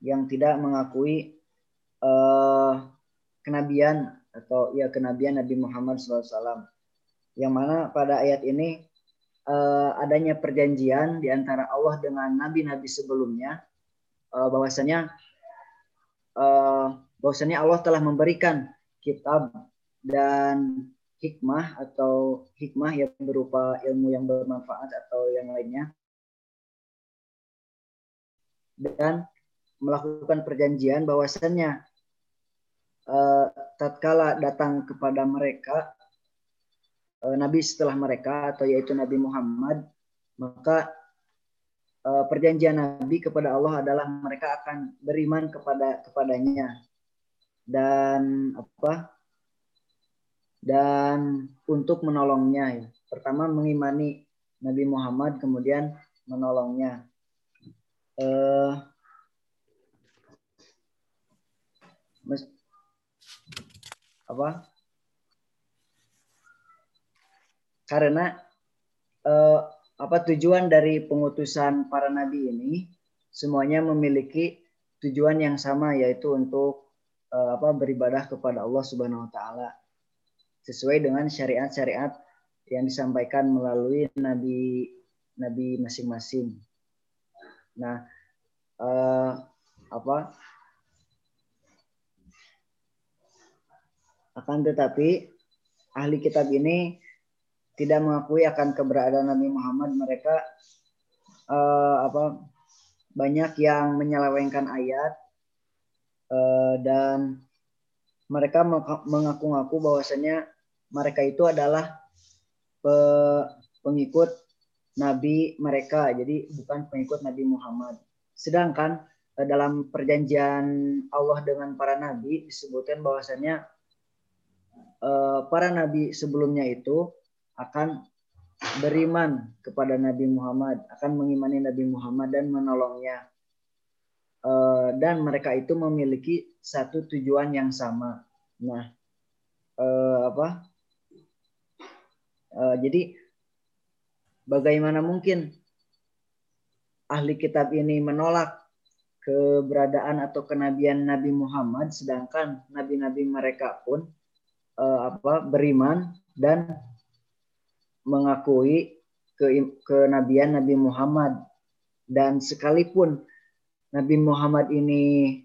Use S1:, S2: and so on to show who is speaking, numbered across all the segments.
S1: yang tidak mengakui uh, kenabian atau ya kenabian Nabi Muhammad SAW. Yang mana pada ayat ini uh, adanya perjanjian di antara Allah dengan nabi-nabi sebelumnya uh, bahwasanya uh, bahwasanya Allah telah memberikan kitab dan hikmah atau hikmah yang berupa ilmu yang bermanfaat atau yang lainnya dan melakukan perjanjian bahwasannya uh, tatkala datang kepada mereka uh, nabi setelah mereka atau yaitu Nabi Muhammad maka uh, perjanjian nabi kepada Allah adalah mereka akan beriman kepada kepadanya dan apa dan untuk menolongnya ya. Pertama mengimani Nabi Muhammad kemudian menolongnya. Eh, apa? Karena eh, apa tujuan dari pengutusan para nabi ini semuanya memiliki tujuan yang sama yaitu untuk eh, apa beribadah kepada Allah Subhanahu wa taala sesuai dengan syariat-syariat yang disampaikan melalui nabi nabi masing-masing. Nah, eh, apa? Akan tetapi ahli kitab ini tidak mengakui akan keberadaan Nabi Muhammad. Mereka eh, apa? Banyak yang menyelewengkan ayat eh, dan mereka mengaku-ngaku bahwasanya mereka itu adalah pengikut nabi mereka jadi bukan pengikut Nabi Muhammad sedangkan eh, dalam perjanjian Allah dengan para nabi disebutkan bahwasanya para nabi sebelumnya itu akan beriman kepada Nabi Muhammad, akan mengimani Nabi Muhammad dan menolongnya. Eh, dan mereka itu memiliki satu tujuan yang sama. Nah, uh, apa? Jadi bagaimana mungkin ahli kitab ini menolak keberadaan atau kenabian Nabi Muhammad sedangkan nabi-nabi mereka pun uh, apa beriman dan mengakui ke kenabian Nabi Muhammad. Dan sekalipun Nabi Muhammad ini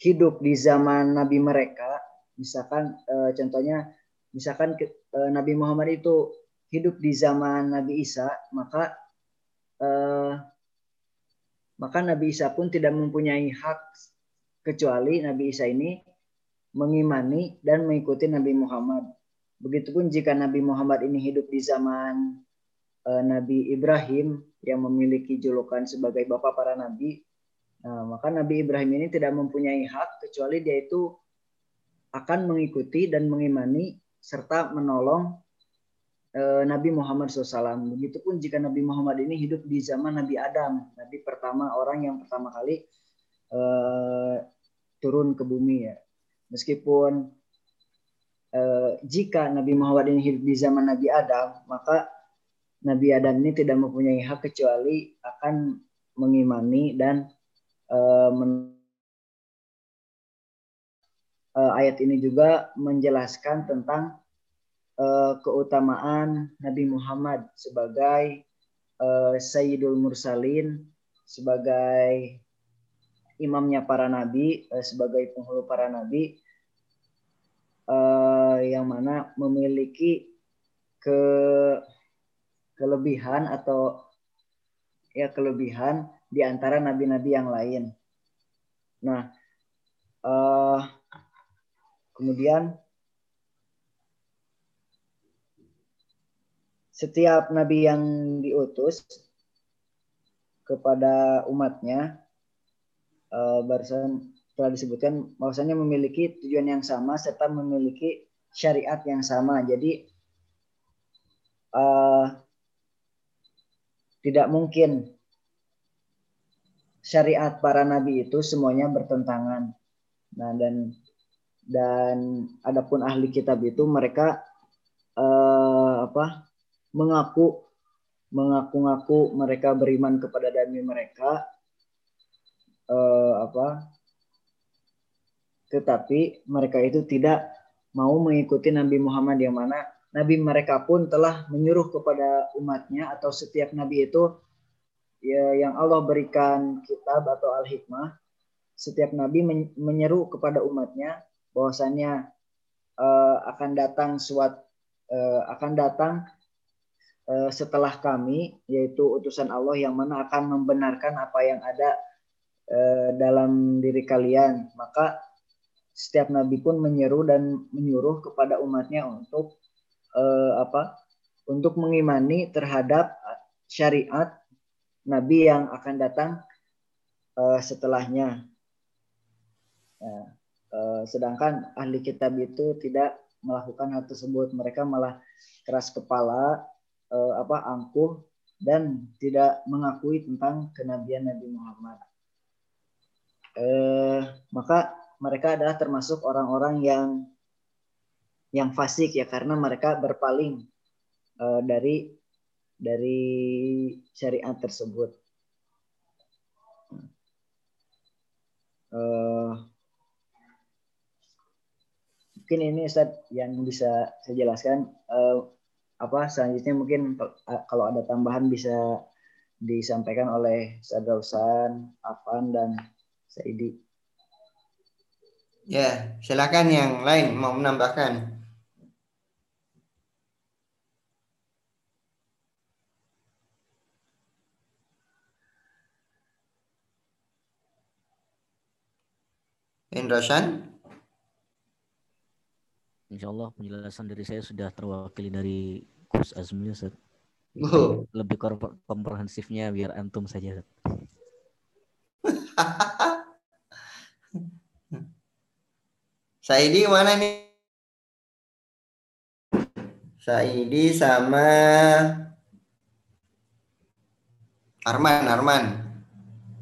S1: hidup di zaman nabi mereka, misalkan uh, contohnya misalkan uh, Nabi Muhammad itu hidup di zaman Nabi Isa, maka uh, maka Nabi Isa pun tidak mempunyai hak kecuali Nabi Isa ini mengimani dan mengikuti Nabi Muhammad. Begitupun jika Nabi Muhammad ini hidup di zaman uh, Nabi Ibrahim yang memiliki julukan sebagai bapak para nabi, Nah, maka Nabi Ibrahim ini tidak mempunyai hak kecuali dia itu akan mengikuti dan mengimani serta menolong e, Nabi Muhammad SAW. Begitupun jika Nabi Muhammad ini hidup di zaman Nabi Adam, Nabi pertama orang yang pertama kali e, turun ke bumi ya. Meskipun e, jika Nabi Muhammad ini hidup di zaman Nabi Adam, maka Nabi Adam ini tidak mempunyai hak kecuali akan mengimani dan uh, ayat ini juga menjelaskan tentang keutamaan Nabi Muhammad sebagai Sayyidul Mursalin, sebagai imamnya para nabi, uh, sebagai penghulu para nabi, uh, yang mana memiliki ke kelebihan atau ya kelebihan di antara nabi-nabi yang lain. Nah, uh, kemudian setiap nabi yang diutus kepada umatnya uh, barusan telah disebutkan bahwasanya memiliki tujuan yang sama serta memiliki syariat yang sama. Jadi uh, tidak mungkin syariat para nabi itu semuanya bertentangan. Nah dan dan adapun ahli kitab itu mereka eh, apa mengaku mengaku-ngaku mereka beriman kepada nabi mereka eh, apa tetapi mereka itu tidak mau mengikuti Nabi Muhammad yang mana Nabi mereka pun telah menyuruh kepada umatnya atau setiap Nabi itu ya, yang Allah berikan kitab atau al-hikmah setiap Nabi menyeru kepada umatnya bahwasannya uh, akan datang suat uh, akan datang uh, setelah kami yaitu utusan Allah yang mana akan membenarkan apa yang ada uh, dalam diri kalian maka setiap nabi pun menyeru dan menyuruh kepada umatnya untuk uh, apa? Untuk mengimani terhadap syariat nabi yang akan datang uh, setelahnya. Nah, sedangkan ahli kitab itu tidak melakukan hal tersebut, mereka malah keras kepala, apa angkuh dan tidak mengakui tentang kenabian Nabi Muhammad. Uh, maka mereka adalah termasuk orang-orang yang yang fasik ya karena mereka berpaling uh, dari dari syariat tersebut. Uh, mungkin ini Ustaz yang bisa saya jelaskan uh, apa selanjutnya mungkin kalau ada tambahan bisa disampaikan oleh Ustaz Rausan, Afan dan Saidi.
S2: Ya, silakan yang lain mau menambahkan. Indrasan?
S3: Insya Allah penjelasan dari saya sudah terwakili dari Gus Azmi Ustaz. Oh. Lebih komprehensifnya biar antum saja.
S2: Saidi mana nih? Saidi sama Arman, Arman.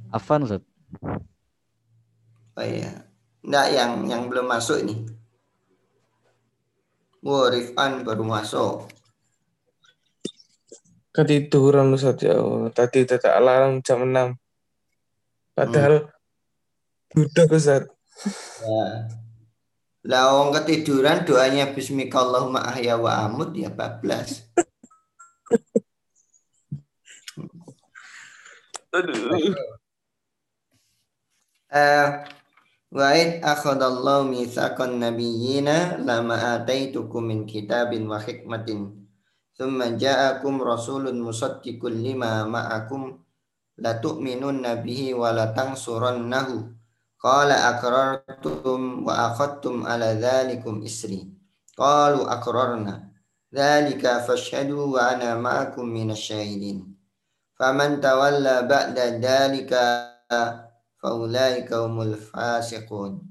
S3: Afan, Ustaz.
S2: Oh iya. Enggak, yang yang belum masuk ini. Wah, Rifan baru masuk.
S4: Ketiduran Ustaz ya. Tadi tetap alarm jam 6. Padahal hmm. budak Ustaz.
S2: Ya. Lah wong ketiduran doanya bismika Allahumma ahya wa amut ya bablas. Aduh. Uh, Wa'id akhadallahu mithaqan nabiyyina lama ataitukum min kitabin wa hikmatin thumma ja'akum rasulun musaddiqun lima ma'akum la nabihi wa la tansurannahu Qala aqrartum wa akhadtum ala dhalikum isri. Qalu aqrarna. Dhalika fashhadu wa ana ma'akum minasyahidin. Faman tawalla ba'da dhalika faulaika humul fasiqun.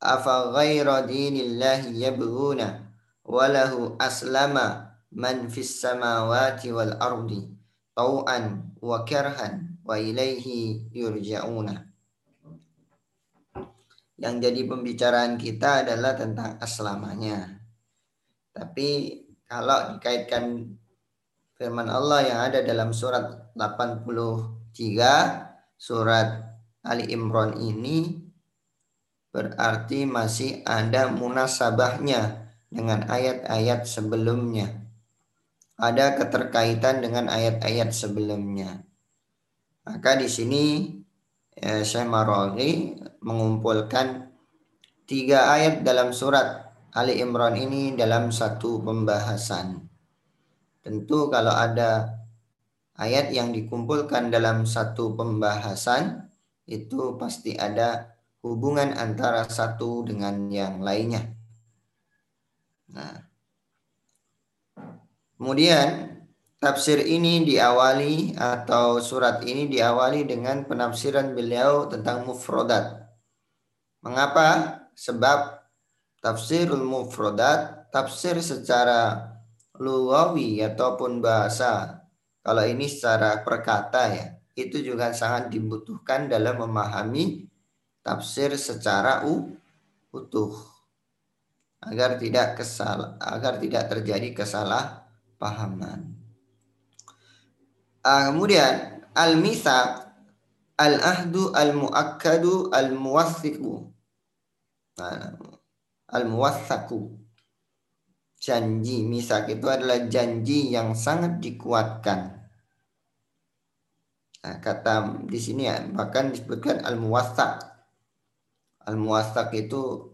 S2: Afa ghaira dinillahi yabghuna walahu aslama man fis samawati wal ardi tau'an wa karhan wa ilaihi yurja'una. Yang jadi pembicaraan kita adalah tentang aslamanya. Tapi kalau dikaitkan firman Allah yang ada dalam surat 83 surat Ali Imran ini berarti masih ada munasabahnya dengan ayat-ayat sebelumnya. Ada keterkaitan dengan ayat-ayat sebelumnya. Maka di sini ya, Syekh Maraghi mengumpulkan tiga ayat dalam surat Ali Imran ini dalam satu pembahasan. Tentu kalau ada ayat yang dikumpulkan dalam satu pembahasan itu pasti ada hubungan antara satu dengan yang lainnya. Nah, kemudian Tafsir ini diawali atau surat ini diawali dengan penafsiran beliau tentang mufrodat. Mengapa? Sebab tafsirul mufrodat, tafsir secara lugawi ataupun bahasa. Kalau ini secara perkata ya, itu juga sangat dibutuhkan dalam memahami tafsir secara utuh agar tidak kesal agar tidak terjadi kesalahpahaman. Uh, kemudian al-mithaq al-ahdu al-muakkadu al-muwathiqu. Nah, al-muwathaku. Janji misak itu adalah janji yang sangat dikuatkan. Nah, kata di sini ya, bahkan disebutkan al-muwathaq. Al-muwathaq itu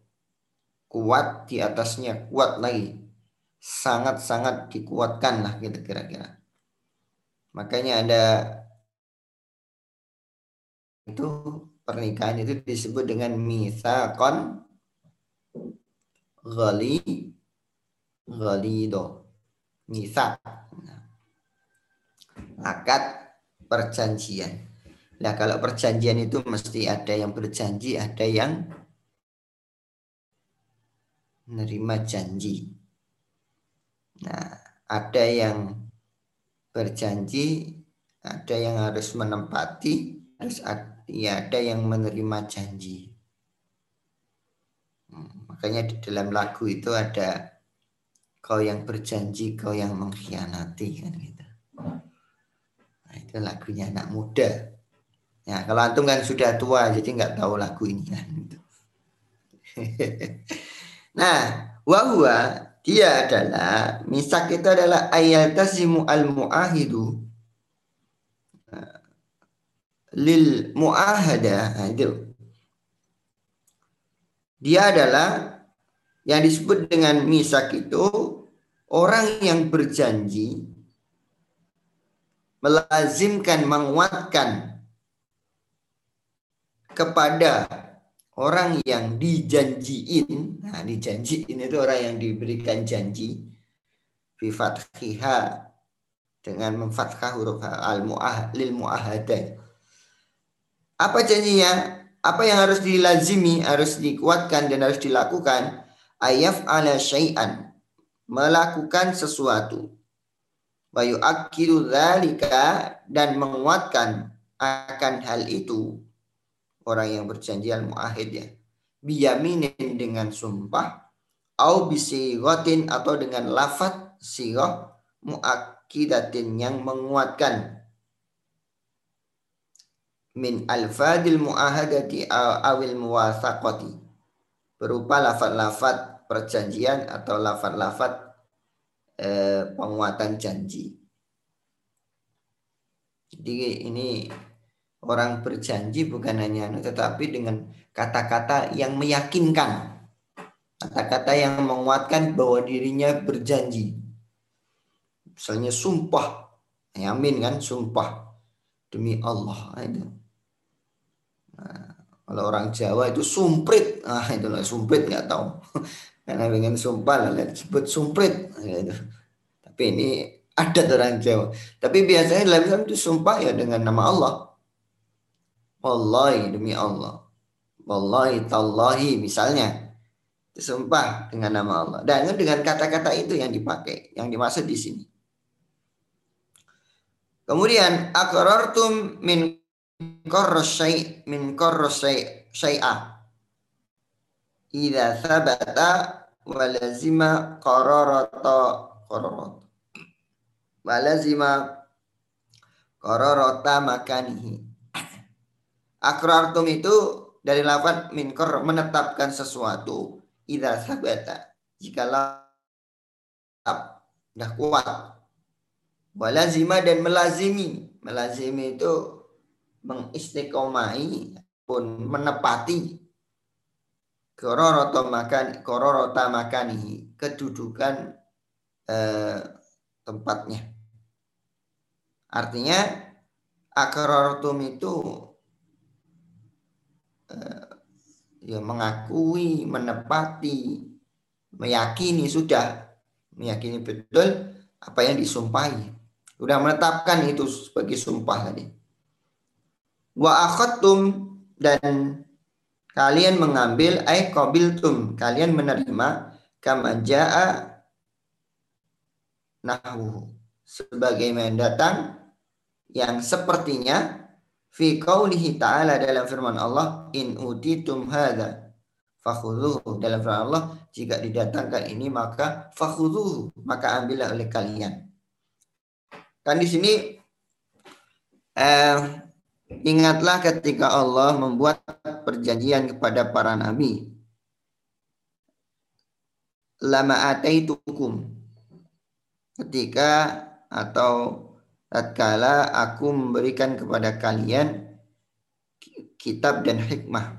S2: kuat di atasnya, kuat lagi. Sangat-sangat dikuatkan lah gitu kira-kira. Makanya ada itu pernikahan itu disebut dengan misakon ghali ghalido misak akad perjanjian. Nah kalau perjanjian itu mesti ada yang berjanji, ada yang menerima janji. Nah ada yang berjanji, ada yang harus menempati, harus ada, ya ada yang menerima janji. Hmm, makanya di dalam lagu itu ada kau yang berjanji, kau yang mengkhianati kan gitu. Nah, itu lagunya anak muda. Ya, kalau antum kan sudah tua jadi nggak tahu lagu ini kan. Gitu. nah, wahwa dia adalah misak itu adalah ayatasimu al muahidu nah, lil muahada nah, itu dia adalah yang disebut dengan misak itu orang yang berjanji melazimkan, menguatkan kepada orang yang dijanjiin. Nah, dijanjiin itu orang yang diberikan janji. Bifathiha dengan memfathah huruf al muah lil muahada. Apa janjinya? Apa yang harus dilazimi, harus dikuatkan dan harus dilakukan? Ayaf ala syai'an. Melakukan sesuatu Bayu akiru dzalika dan menguatkan akan hal itu orang yang berjanji al muahid ya biyaminin dengan sumpah au bisigotin atau dengan lafat sigoh muakidatin yang menguatkan min alfadil muahadati awil muwasaqati berupa lafat-lafat perjanjian atau lafat-lafat eh, penguatan janji. Jadi ini orang berjanji bukan hanya tetapi dengan kata-kata yang meyakinkan. Kata-kata yang menguatkan bahwa dirinya berjanji. Misalnya sumpah. Yamin kan sumpah demi Allah itu. Nah, kalau orang Jawa itu sumprit. Ah itu lah sumprit nggak tahu. Karena ingin sumpah lah disebut sumprit. Gitu. Tapi ini ada orang Jawa. Tapi biasanya dalam Islam itu sumpah ya dengan nama Allah. Wallahi demi Allah. Wallahi tallahi misalnya. Sumpah dengan nama Allah. Dan dengan kata-kata itu yang dipakai. Yang dimaksud di sini. Kemudian akrartum min korros min korros syai'ah. Ida sabata walazima qararata qararat walazima qararata makanihi. Akrartum itu dari lafaz minkor menetapkan sesuatu. Idza sabata jika dah kuat. Walazima dan melazimi. Melazimi itu mengistiqomai pun menepati kororota makan kororota makani kedudukan eh, tempatnya. Artinya akrortum itu eh, ya mengakui, menepati, meyakini sudah meyakini betul apa yang disumpahi. Sudah menetapkan itu sebagai sumpah tadi. Wa akhadtum dan kalian mengambil ay qabiltum kalian menerima kama jaa nahu sebagai mendatang yang sepertinya fi qaulihi ta'ala dalam firman Allah in utitum hadza fakhudhuhu dalam firman Allah jika didatangkan ini maka fakhudhuhu maka ambillah oleh kalian. Kan di sini eh, Ingatlah ketika Allah membuat perjanjian kepada para nabi. Lama ataitukum. Ketika atau tatkala aku memberikan kepada kalian kitab dan hikmah.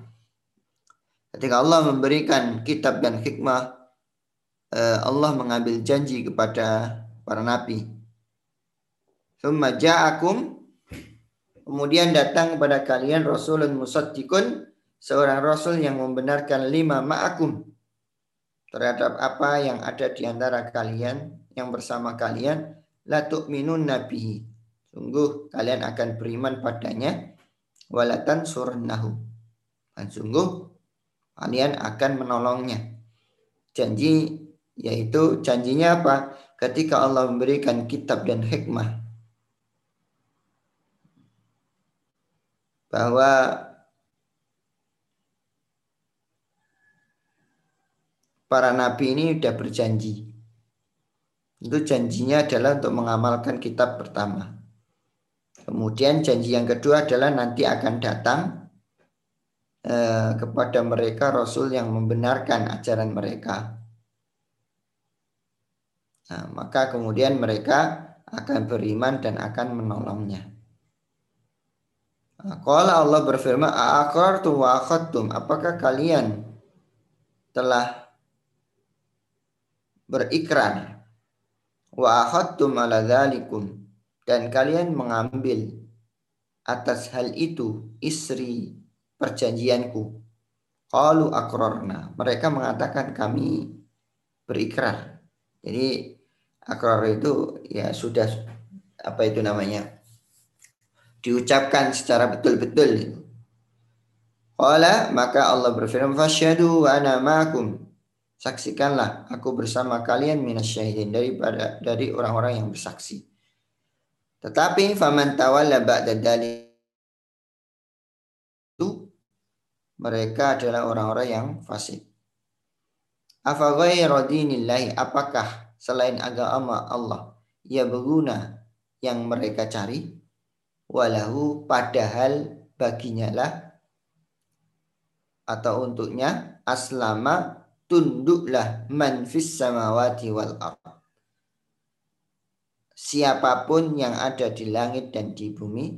S2: Ketika Allah memberikan kitab dan hikmah, eh, Allah mengambil janji kepada para nabi. Thumma ja'akum Kemudian datang kepada kalian Rasulun Musaddiqun, seorang Rasul yang membenarkan lima ma'akum terhadap apa yang ada di antara kalian yang bersama kalian la tu'minun nabihi. Sungguh kalian akan beriman padanya walatan surnahu. Dan sungguh kalian akan menolongnya. Janji yaitu janjinya apa? Ketika Allah memberikan kitab dan hikmah bahwa para nabi ini sudah berjanji. Itu janjinya adalah untuk mengamalkan kitab pertama. Kemudian janji yang kedua adalah nanti akan datang eh, kepada mereka Rasul yang membenarkan ajaran mereka. Nah, maka kemudian mereka akan beriman dan akan menolongnya. Qala Allah berfirman, "Aqartum wa akhadtum?" Apakah kalian telah berikrar wa akhadtum ala dzalikum dan kalian mengambil atas hal itu isri perjanjianku. Qalu aqrarna. Mereka mengatakan kami berikrar. Jadi akrar itu ya sudah apa itu namanya? Diucapkan secara betul-betul. Qala maka Allah berfirman fasyhadu wa ana ma'akum. Saksikanlah aku bersama kalian minasyahidin daripada dari orang-orang yang bersaksi. Tetapi faman tawalla ba'da itu mereka adalah orang-orang yang fasik. Afa dinillahi apakah selain agama Allah ya berguna yang mereka cari? Walahu padahal baginya lah. Atau untuknya aslama tunduklah man fis samawati wal ard. Siapa pun yang ada di langit dan di bumi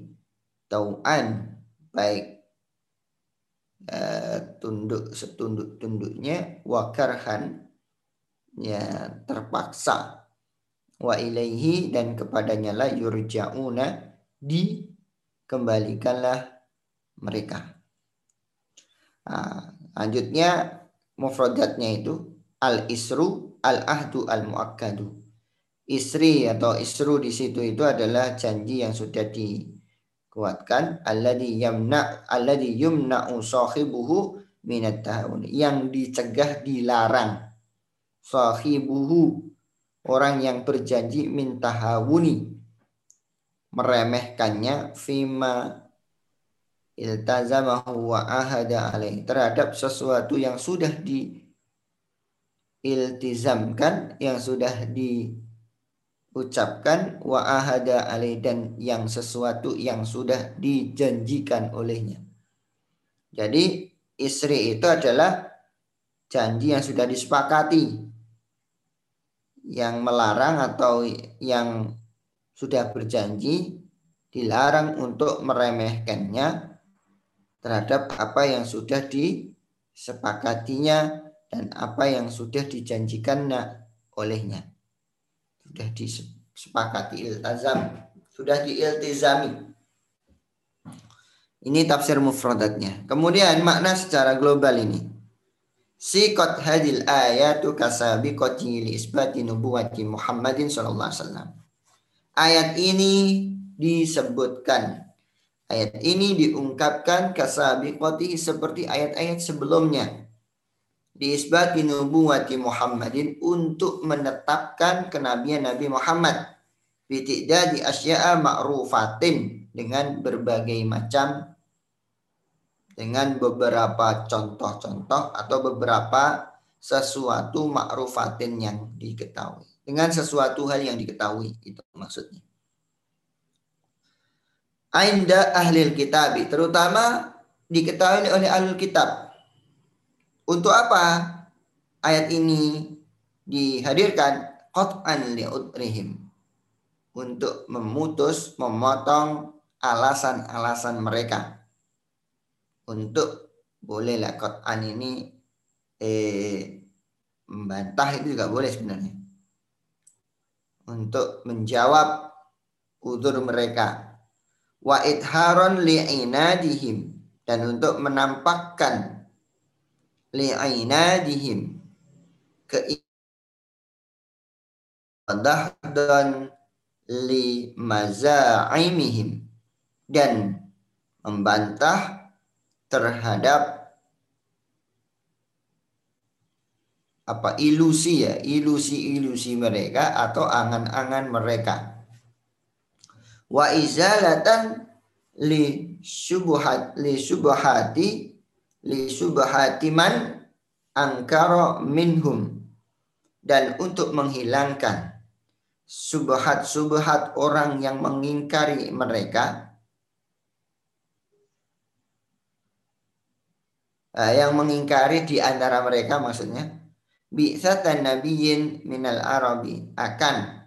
S2: tauan baik uh, tunduk setunduk tunduknya wakarhan ya terpaksa. Wa ilaihi dan kepadanya lah yurja'una dikembalikanlah mereka. Nah, lanjutnya mufradatnya itu al isru al ahdu al muakkadu. Isri atau isru di situ itu adalah janji yang sudah dikuatkan alladhi yamna alladhi yumna'u sahibuhu minat tahun yang dicegah dilarang sahibuhu orang yang berjanji mintahawuni meremehkannya fima iltazamahu wa ahada alaih terhadap sesuatu yang sudah di iltizamkan yang sudah diucapkan wa ahada alaih dan yang sesuatu yang sudah dijanjikan olehnya. Jadi istri itu adalah janji yang sudah disepakati yang melarang atau yang sudah berjanji dilarang untuk meremehkannya terhadap apa yang sudah disepakatinya dan apa yang sudah dijanjikan olehnya. Sudah disepakati iltazam, sudah diiltizami. Ini tafsir mufradatnya. Kemudian makna secara global ini. Sikot hadil ayatu kasabi li isbati nubuwati Muhammadin sallallahu alaihi wasallam ayat ini disebutkan. Ayat ini diungkapkan kasabiqati seperti ayat-ayat sebelumnya. Diisbati nubuwati Muhammadin untuk menetapkan kenabian Nabi Muhammad. di asya'a ma'rufatin dengan berbagai macam dengan beberapa contoh-contoh atau beberapa sesuatu ma'rufatin yang diketahui dengan sesuatu hal yang diketahui itu maksudnya. Ainda ahli kitab, terutama diketahui oleh ahli kitab. Untuk apa ayat ini dihadirkan? Qat'an li'udrihim. Untuk memutus, memotong alasan-alasan mereka. Untuk bolehlah Qat'an ini eh, membantah itu juga boleh sebenarnya. Untuk menjawab udur mereka. Wa idharon li'inadihim. Dan untuk menampakkan li'inadihim dan li maza'imihim dan membantah terhadap apa ilusi ya? Ilusi-ilusi mereka atau angan-angan mereka. Wa izalatan li syubhat li syubhati li syubhati man angkara minhum. Dan untuk menghilangkan subhat-subhat orang yang mengingkari mereka eh, yang mengingkari di antara mereka maksudnya bi'satan nabiyyin minal arabi akan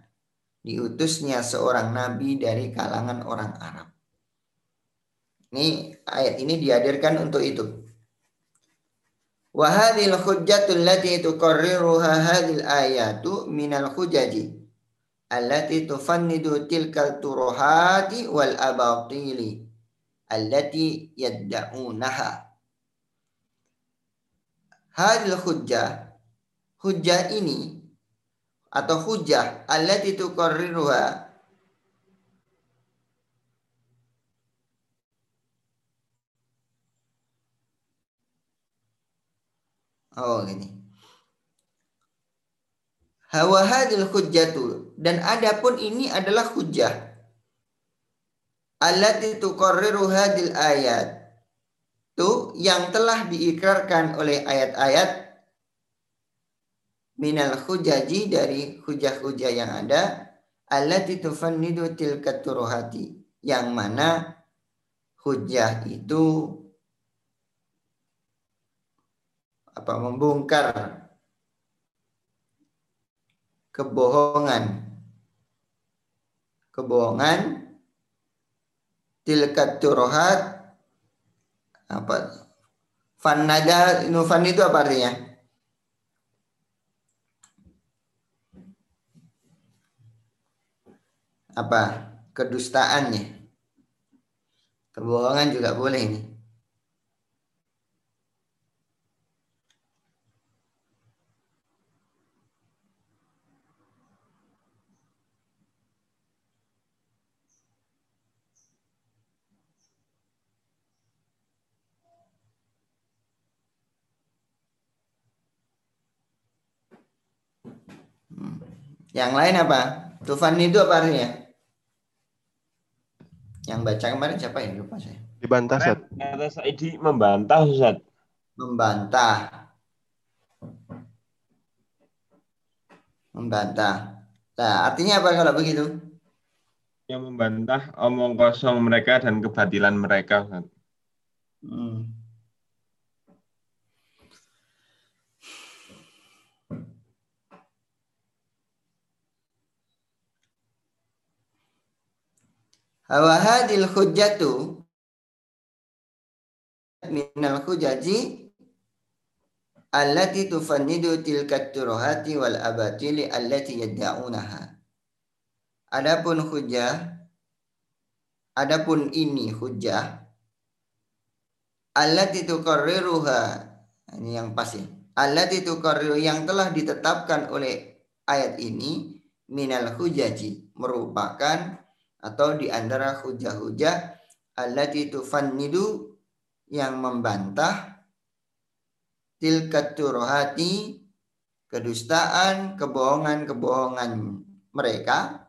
S2: diutusnya seorang nabi dari kalangan orang Arab. Ini ayat ini dihadirkan untuk itu. Wa hadhil hujjatul lati tuqarriruha hadhil ayatu minal hujaji allati tufannidu tilkal turuhati wal abatili allati yadda'unaha. Hadhil hujjah hujjah ini atau hujjah allati tuqarriruha Oh ini. Hawa hadil hujjatu dan adapun ini adalah hujjah. Allati tuqarriru hadil ayat. Itu yang telah diikrarkan oleh ayat-ayat minal hujaji dari hujah-hujah yang ada allati tufannidu tilka turuhati yang mana hujah itu apa membongkar kebohongan. Kebohongan tilkat turohat apa fanada nufan itu apa artinya apa kedustaannya kebohongan juga boleh ini Yang lain apa? Tufan itu apa artinya? Yang baca kemarin siapa ya? Lupa saya.
S5: Dibantah, Ustaz.
S6: Kata Saidi membantah, Ustaz.
S2: Membantah. Membantah. Nah, artinya apa kalau begitu?
S6: Yang membantah omong kosong mereka dan kebatilan mereka, Ustaz.
S2: Hmm. Hawa hadil hujjatu minal hujaji allati tufannidu tilka turuhati wal abatili allati yadda'unaha. Adapun hujjah Adapun ini hujjah allati tuqarriruha ini yang pasti. Allati tuqarriru yang telah ditetapkan oleh ayat ini minal hujaji merupakan atau di antara hujah-hujah allati tufannidu yang membantah tilkat turuhati kedustaan, kebohongan-kebohongan mereka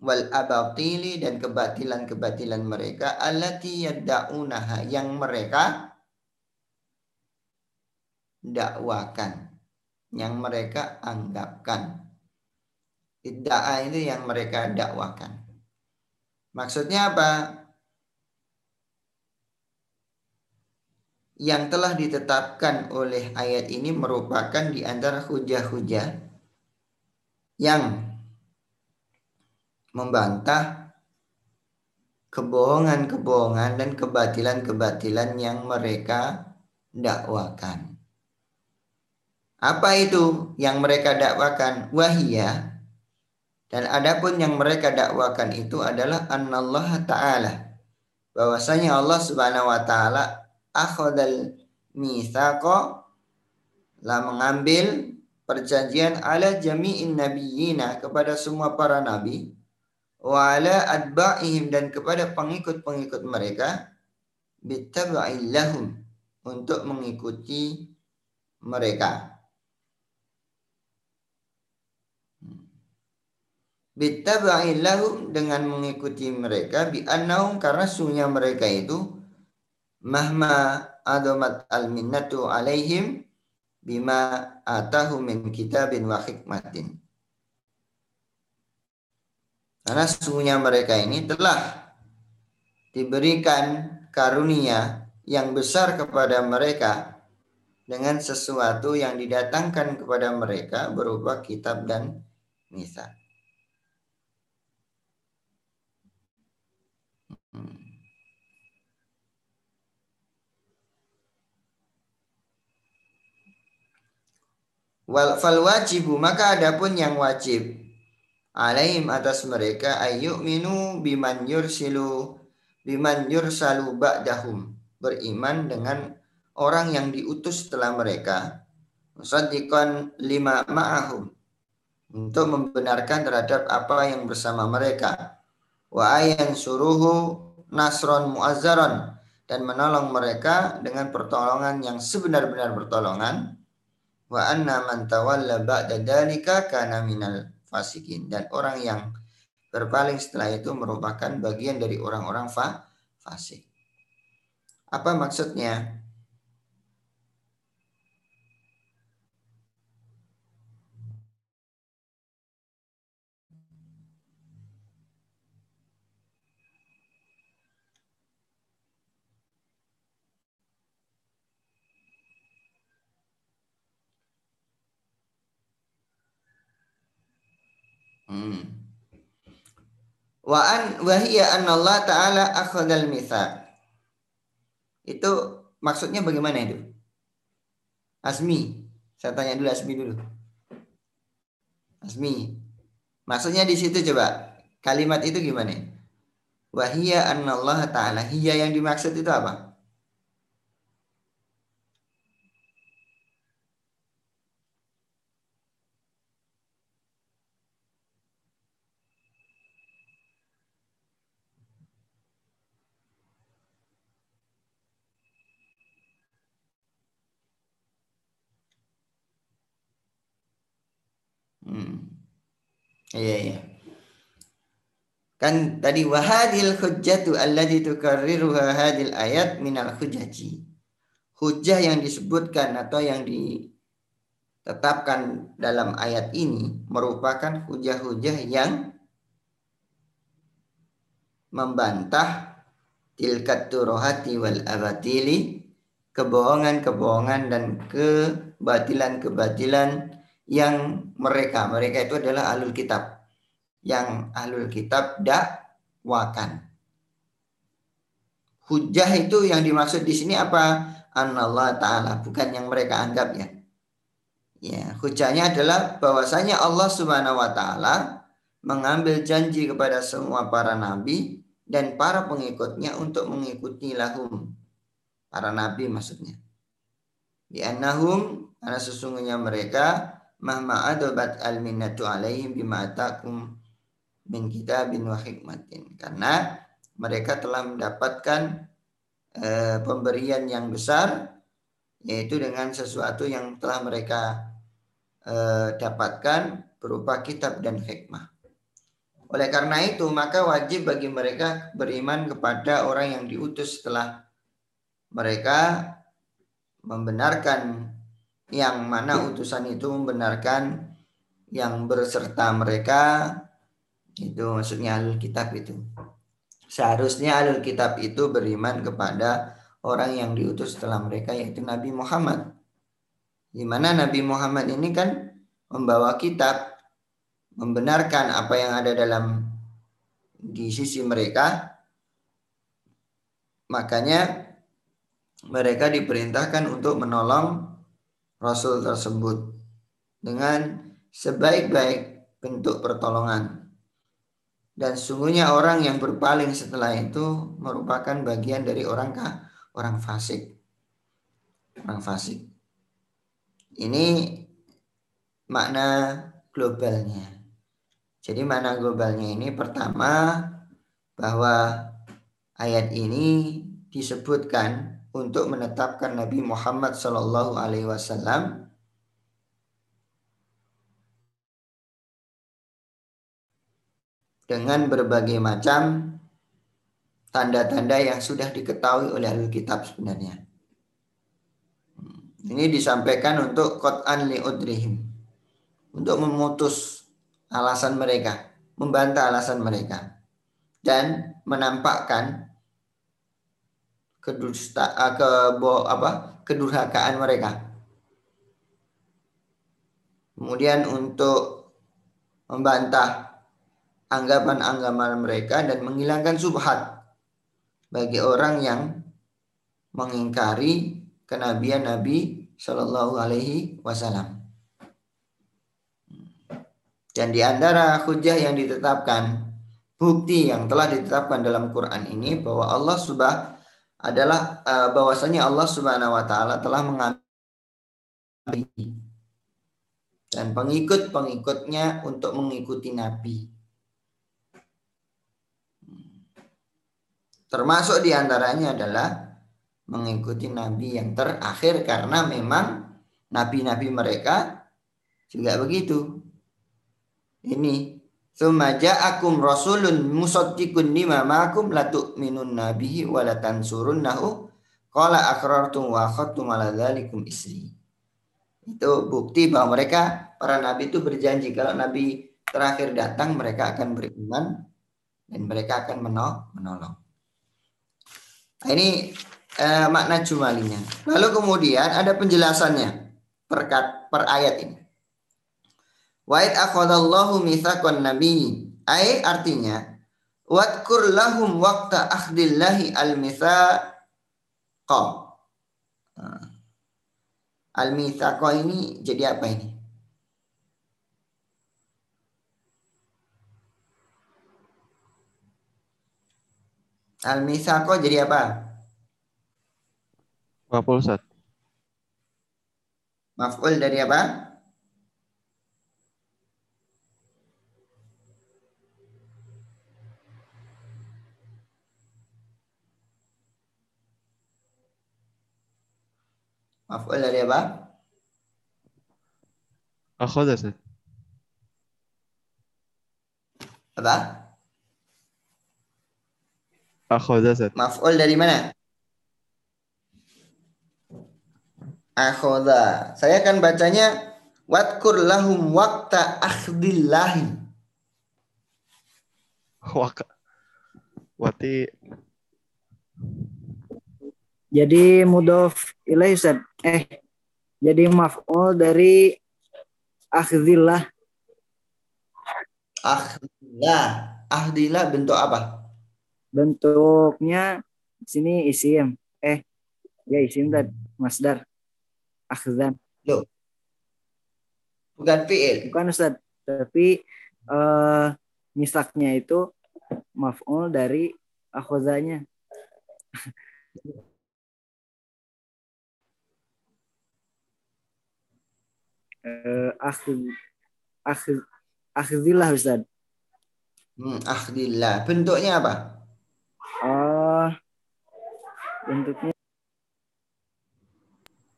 S2: wal abatili dan kebatilan-kebatilan mereka allati yadda'unaha yang mereka dakwakan yang mereka anggapkan. Idda'a itu yang mereka dakwakan Maksudnya apa? Yang telah ditetapkan oleh ayat ini merupakan di antara hujah-hujah yang membantah kebohongan-kebohongan dan kebatilan-kebatilan yang mereka dakwakan. Apa itu yang mereka dakwakan? Wahiyah. Dan adapun yang mereka dakwakan itu adalah Allah Ta'ala. Bahwasanya Allah Subhanahu wa taala akhadal mithaqa lah mengambil perjanjian ala jami'in nabiyina kepada semua para nabi wa ala adba'ihim dan kepada pengikut-pengikut mereka bitaba'illahum untuk mengikuti mereka. Bitaba'illahum dengan mengikuti mereka bi annahum karena sunya mereka itu mahma adamat al minnatu alaihim bima atahu min kitabin wa hikmatin. Karena sesungguhnya mereka ini telah diberikan karunia yang besar kepada mereka dengan sesuatu yang didatangkan kepada mereka berupa kitab dan misa. Wal fal wajibu maka adapun yang wajib. Alaihim atas mereka ayyuk minu biman yursilu biman yursalu ba'dahum. Beriman dengan orang yang diutus setelah mereka. Musaddiqan lima ma'ahum. Untuk membenarkan terhadap apa yang bersama mereka. Wa ayan suruhu nasron muazzaron. Dan menolong mereka dengan pertolongan yang sebenar-benar pertolongan wa anna man tawalla ba'da dalika kana minal fasikin dan orang yang berpaling setelah itu merupakan bagian dari orang-orang fa fasik. Apa maksudnya? Hmm. Wa an wahiyya an Allah taala akhadal mitsaq. Itu maksudnya bagaimana itu? Asmi. Saya tanya dulu Asmi dulu. Asmi. Maksudnya di situ coba kalimat itu gimana? Wahiyya an Allah taala. Hiya yang dimaksud itu apa? Iya, iya. Kan tadi wahadil hujjatu allati tukarriruha hadil ayat minal hujaji. Hujah yang disebutkan atau yang ditetapkan dalam ayat ini merupakan hujah-hujah yang membantah tilkat turohati wal abatili kebohongan-kebohongan dan kebatilan-kebatilan yang mereka. Mereka itu adalah alul kitab. Yang alul kitab dakwakan. Hujah itu yang dimaksud di sini apa? Allah taala. Bukan yang mereka anggap ya. Ya hujahnya adalah bahwasanya Allah subhanahu wa taala mengambil janji kepada semua para nabi dan para pengikutnya untuk mengikuti lahum. Para nabi maksudnya. Di annahum karena sesungguhnya mereka mahma adobat al minnatu alaihim bima atakum min kitabin wa hikmatin karena mereka telah mendapatkan e, pemberian yang besar yaitu dengan sesuatu yang telah mereka e, dapatkan berupa kitab dan hikmah. Oleh karena itu maka wajib bagi mereka beriman kepada orang yang diutus setelah mereka membenarkan yang mana utusan itu membenarkan yang berserta mereka itu maksudnya alul kitab itu seharusnya alul kitab itu beriman kepada orang yang diutus setelah mereka yaitu Nabi Muhammad. Di mana Nabi Muhammad ini kan membawa kitab membenarkan apa yang ada dalam di sisi mereka. Makanya mereka diperintahkan untuk menolong Rasul tersebut dengan sebaik-baik bentuk pertolongan. Dan sungguhnya orang yang berpaling setelah itu merupakan bagian dari orang kah? orang fasik. Orang fasik. Ini makna globalnya. Jadi makna globalnya ini pertama bahwa ayat ini disebutkan untuk menetapkan Nabi Muhammad Shallallahu Alaihi Wasallam dengan berbagai macam tanda-tanda yang sudah diketahui oleh ahli kitab sebenarnya. Ini disampaikan untuk Qur'an li'udrihim. Untuk memutus alasan mereka. Membantah alasan mereka. Dan menampakkan kedusta eh, ke apa kedurhakaan mereka. Kemudian untuk membantah anggapan-anggapan mereka dan menghilangkan subhat bagi orang yang mengingkari kenabian Nabi Shallallahu Alaihi Wasallam. Dan di antara hujah yang ditetapkan, bukti yang telah ditetapkan dalam Quran ini bahwa Allah subah adalah uh, bahwasanya Allah Subhanahu wa taala telah mengambil dan pengikut-pengikutnya untuk mengikuti nabi. Termasuk di antaranya adalah mengikuti nabi yang terakhir karena memang nabi-nabi mereka juga begitu. Ini Thumma ja'akum rasulun musaddiqun lima ma'akum la tu'minun nabihi wa la tansurunnahu qala aqrartum wa akhadtum ala dzalikum isri. Itu bukti bahwa mereka para nabi itu berjanji kalau nabi terakhir datang mereka akan beriman dan mereka akan menolong. Nah, ini eh, makna jumalinya. Lalu kemudian ada penjelasannya per, per ayat ini. Wa'id akhadallahu mithaqan nabi. Ay artinya Wadkur lahum waqta akhdillahi al-mithaqa. Nah. Al-mithaqa ini jadi apa ini? Al-Misako jadi apa?
S6: Maf'ul Ustaz.
S2: Maf'ul dari apa? Maf'ul dari apa?
S6: Akhadha Ustaz.
S2: Apa?
S6: Akhoda Zat.
S2: Maf'ul dari mana? Akhoda. Saya akan bacanya Watkur lahum wakta akhdillahi.
S6: Waka. Wati.
S1: Jadi mudof ilaih Ustaz. Eh, jadi maf'ul dari akhdillah.
S2: Akhdillah. Akhdillah bentuk apa?
S1: bentuknya sini isim eh ya isim dan masdar akhzan
S2: Loh. Bukan fi'il.
S1: Bukan Ustaz, tapi uh, misaknya itu maf'ul dari akhozanya. Uh, akhz akhz akhzillah Ustaz.
S2: Hmm, akhzillah. Bentuknya apa?
S1: Oh, bentuknya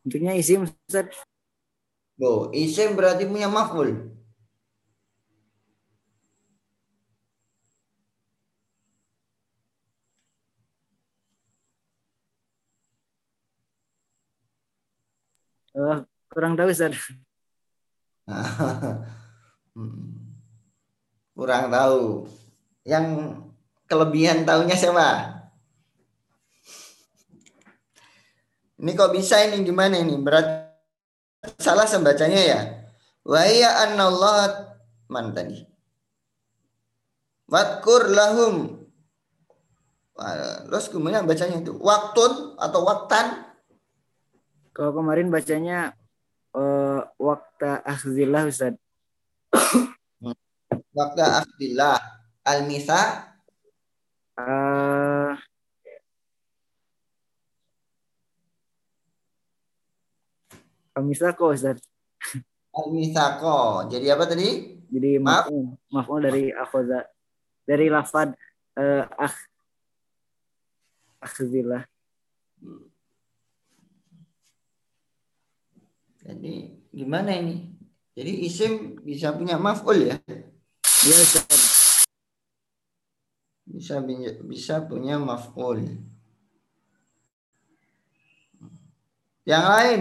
S1: bentuknya isim Ustaz.
S2: Oh, isim berarti punya maf'ul.
S1: Uh, kurang tahu Ustaz.
S2: Hmm. kurang tahu. Yang kelebihan tahunya siapa? Ini kok bisa ini gimana ini? Berat salah sembacanya ya. Wa ya anallah man tadi. Wadkur lahum. Terus kemudian bacanya itu waktun atau waktan.
S1: Kalau kemarin bacanya uh, wakta akhzillah Ustaz.
S2: wakta akhzillah. Al-misa.
S1: Uh, Al-misako Ustaz.
S2: Al-misako. Jadi apa tadi?
S1: Jadi maaf, maaf dari akhoza dari lafad uh, akh akhzillah.
S2: Jadi gimana ini? Jadi isim bisa punya maf'ul ya?
S1: Iya Ustaz.
S2: Bisa bisa punya maf'ul. Yang lain,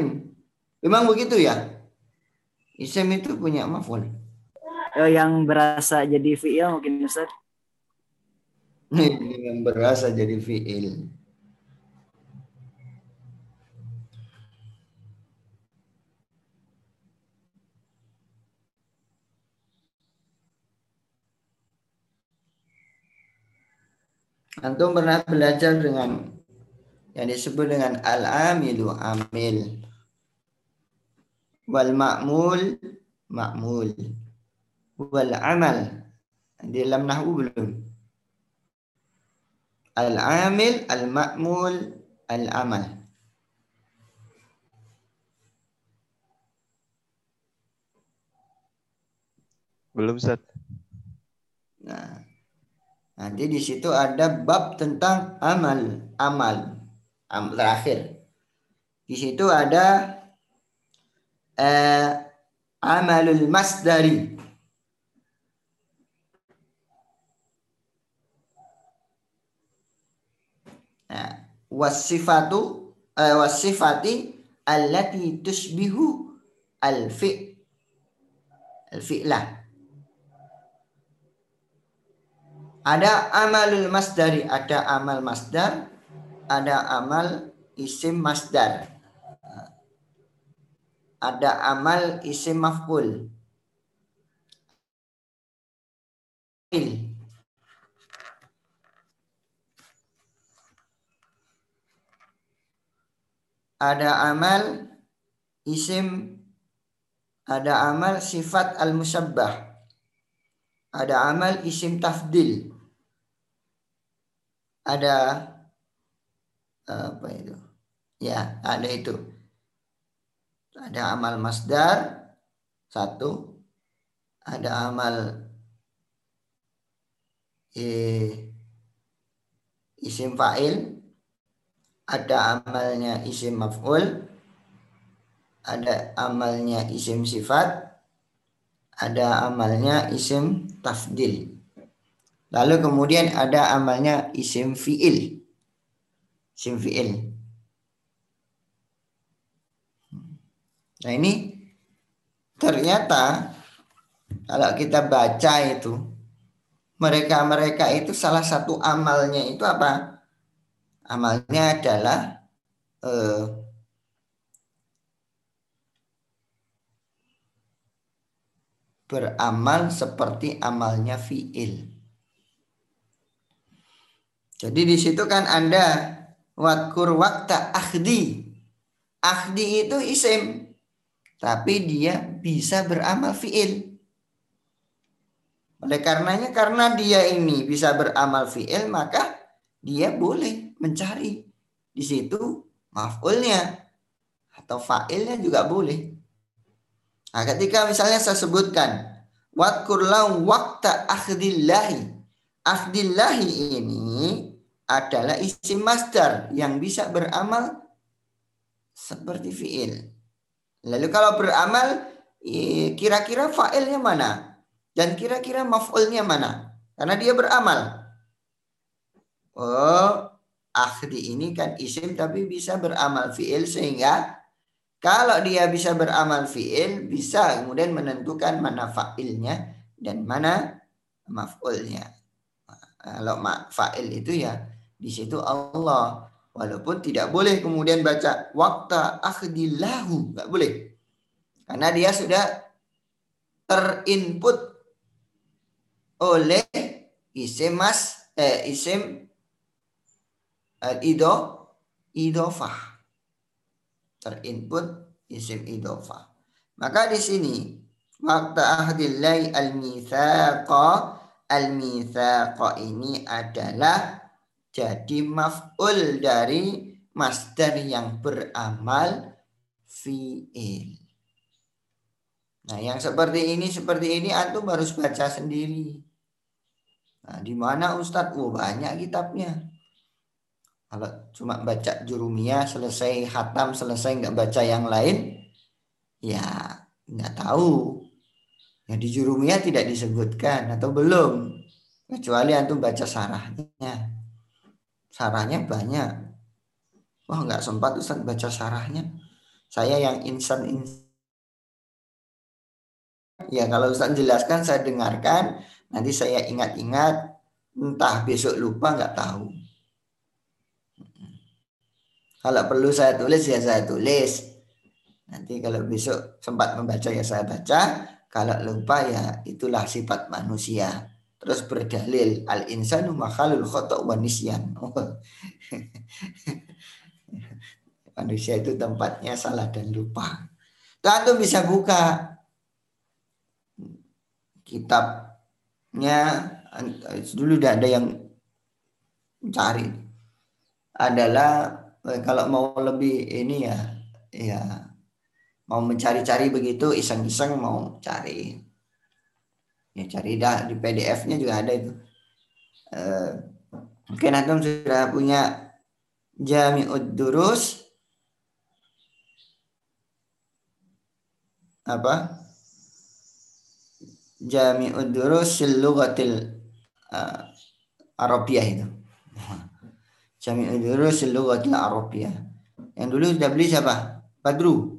S2: memang begitu ya? Isim itu punya maf'ul.
S1: Eh, yang berasa jadi fi'il mungkin Ustaz.
S2: yang berasa jadi fi'il. Antum pernah belajar dengan yang disebut dengan al-amilu amil. Wal ma'mul ma'mul. Wal amal. Di dalam nahwu belum? Al amil al ma'mul al amal
S6: belum Ustaz.
S2: Nah nanti di situ ada bab tentang amal amal am, terakhir di situ ada eh, amalul masdari Nah, wasifatu uh, wasifati allati tusbihu al-fi al-fi'lah. Ada amalul masdari, ada amal masdar, ada amal isim masdar. Ada amal isim maf'ul. ada amal isim ada amal sifat al musabbah ada amal isim tafdil ada apa itu? Ya ada itu. Ada amal masdar satu. Ada amal eh, isim fa'il. Ada amalnya isim maf'ul, ada amalnya isim sifat, ada amalnya isim tafdil. Lalu kemudian ada amalnya isim fi'il. Isim fi'il. Nah ini ternyata kalau kita baca itu mereka-mereka itu salah satu amalnya itu apa? amalnya adalah eh, beramal seperti amalnya fiil. Jadi di situ kan ada wakur wakta akhdi. Akhdi itu isim. Tapi dia bisa beramal fiil. Oleh karenanya karena dia ini bisa beramal fiil maka dia boleh mencari di situ maf'ulnya atau fa'ilnya juga boleh. Nah, ketika misalnya saya sebutkan wadkurlau wakta akhdillahi. Akhdillahi ini adalah isim masdar yang bisa beramal seperti fi'il. Lalu kalau beramal kira-kira fa'ilnya mana? Dan kira-kira maf'ulnya mana? Karena dia beramal. Oh, akhdi ini kan isim tapi bisa beramal fiil sehingga kalau dia bisa beramal fiil bisa kemudian menentukan mana fa'ilnya dan mana maf'ulnya. Kalau fa'il itu ya di situ Allah. Walaupun tidak boleh kemudian baca waktu akhdillahu, nggak boleh. Karena dia sudah terinput oleh isim mas eh, isim uh, ido idofah terinput isim idofah maka di sini waktu ahdillahi al-mithaqa al-mithaqa ini adalah jadi maf'ul dari masdar yang beramal fi'il Nah, yang seperti ini seperti ini antum harus baca sendiri. Nah, di mana Ustadz? Oh, banyak kitabnya. Kalau cuma baca jurumiyah selesai hatam selesai nggak baca yang lain, ya nggak tahu. Ya di jurumiyah tidak disebutkan atau belum. Kecuali antum baca sarahnya. Sarahnya banyak. Wah nggak sempat Ustadz baca sarahnya. Saya yang insan insan Ya kalau Ustaz jelaskan saya dengarkan, nanti saya ingat-ingat, entah besok lupa nggak tahu. Kalau perlu saya tulis ya saya tulis. Nanti kalau besok sempat membaca ya saya baca. Kalau lupa ya itulah sifat manusia. Terus berdalil al insanu makhalul khata' wa nisyan. manusia itu tempatnya salah dan lupa. Tentu bisa buka kitabnya dulu udah ada yang cari adalah kalau mau lebih ini ya ya mau mencari-cari begitu iseng-iseng mau cari ya cari dah di PDF-nya juga ada itu uh, mungkin antum sudah punya Jami'ud Durus apa Jami'ud Durusil Lughatil uh, Arabiyah itu. Jami'ud Durusil Lughatil Arabiyah. Yang dulu sudah beli siapa? Badru.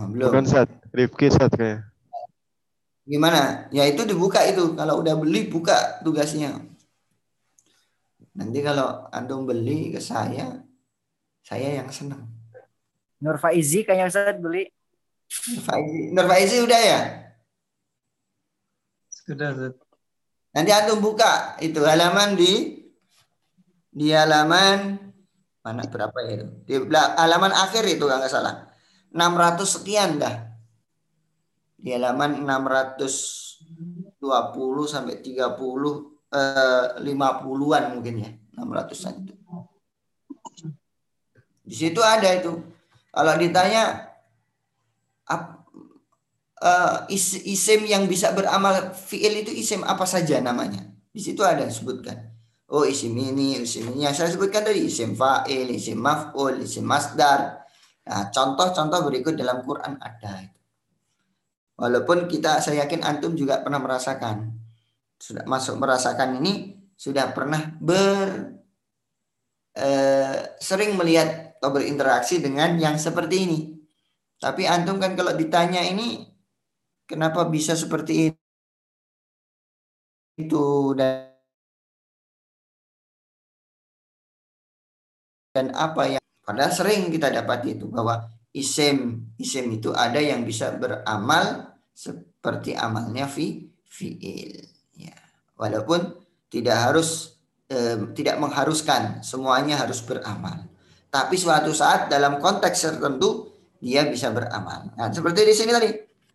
S6: Oh, belum. Bukan Sat, Rifki Sat kayak.
S2: Gimana? Ya itu dibuka itu. Kalau udah beli buka tugasnya. Nanti kalau antum beli ke saya, saya yang senang.
S1: Nur Faizi kayaknya Ustaz beli.
S2: Nur Faizi udah ya?
S4: Sudah, Zat.
S2: Nanti antum buka itu halaman di di halaman mana berapa ya itu? Di halaman akhir itu nggak salah. 600 sekian dah. Di halaman 620 sampai 30 eh, 50-an mungkin ya. 600-an itu. Di situ ada itu. Kalau ditanya uh, is, isim yang bisa beramal fiil itu isim apa saja namanya. Di situ ada disebutkan. Oh isim ini, isim ini saya sebutkan tadi isim fa'il, isim maf'ul, isim masdar. Nah, contoh-contoh berikut dalam Quran ada Walaupun kita saya yakin antum juga pernah merasakan sudah masuk merasakan ini sudah pernah ber eh, sering melihat atau berinteraksi dengan yang seperti ini. Tapi antum kan kalau ditanya ini Kenapa bisa seperti itu dan dan apa yang padahal sering kita dapat itu bahwa isim isim itu ada yang bisa beramal seperti amalnya fi fiil. Ya. Walaupun tidak harus eh, tidak mengharuskan semuanya harus beramal. Tapi suatu saat dalam konteks tertentu dia bisa beramal. Nah seperti di sini tadi.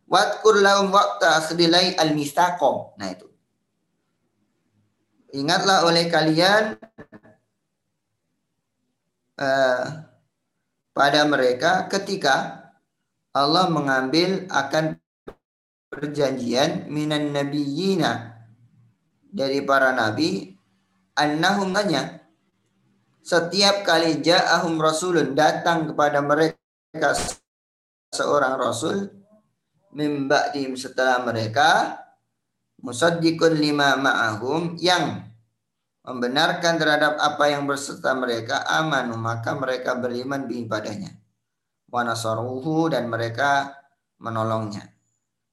S2: Wadkur lahum waqta akhdilai al. Nah itu. Ingatlah oleh kalian uh, pada mereka ketika Allah mengambil akan perjanjian minan nabiyina dari para nabi annahum tanya setiap kali ja'ahum rasulun datang kepada mereka seorang rasul mim setelah mereka musaddiqun lima ma'ahum yang membenarkan terhadap apa yang berserta mereka amanu maka mereka beriman bi padanya wa nasaruhu dan mereka menolongnya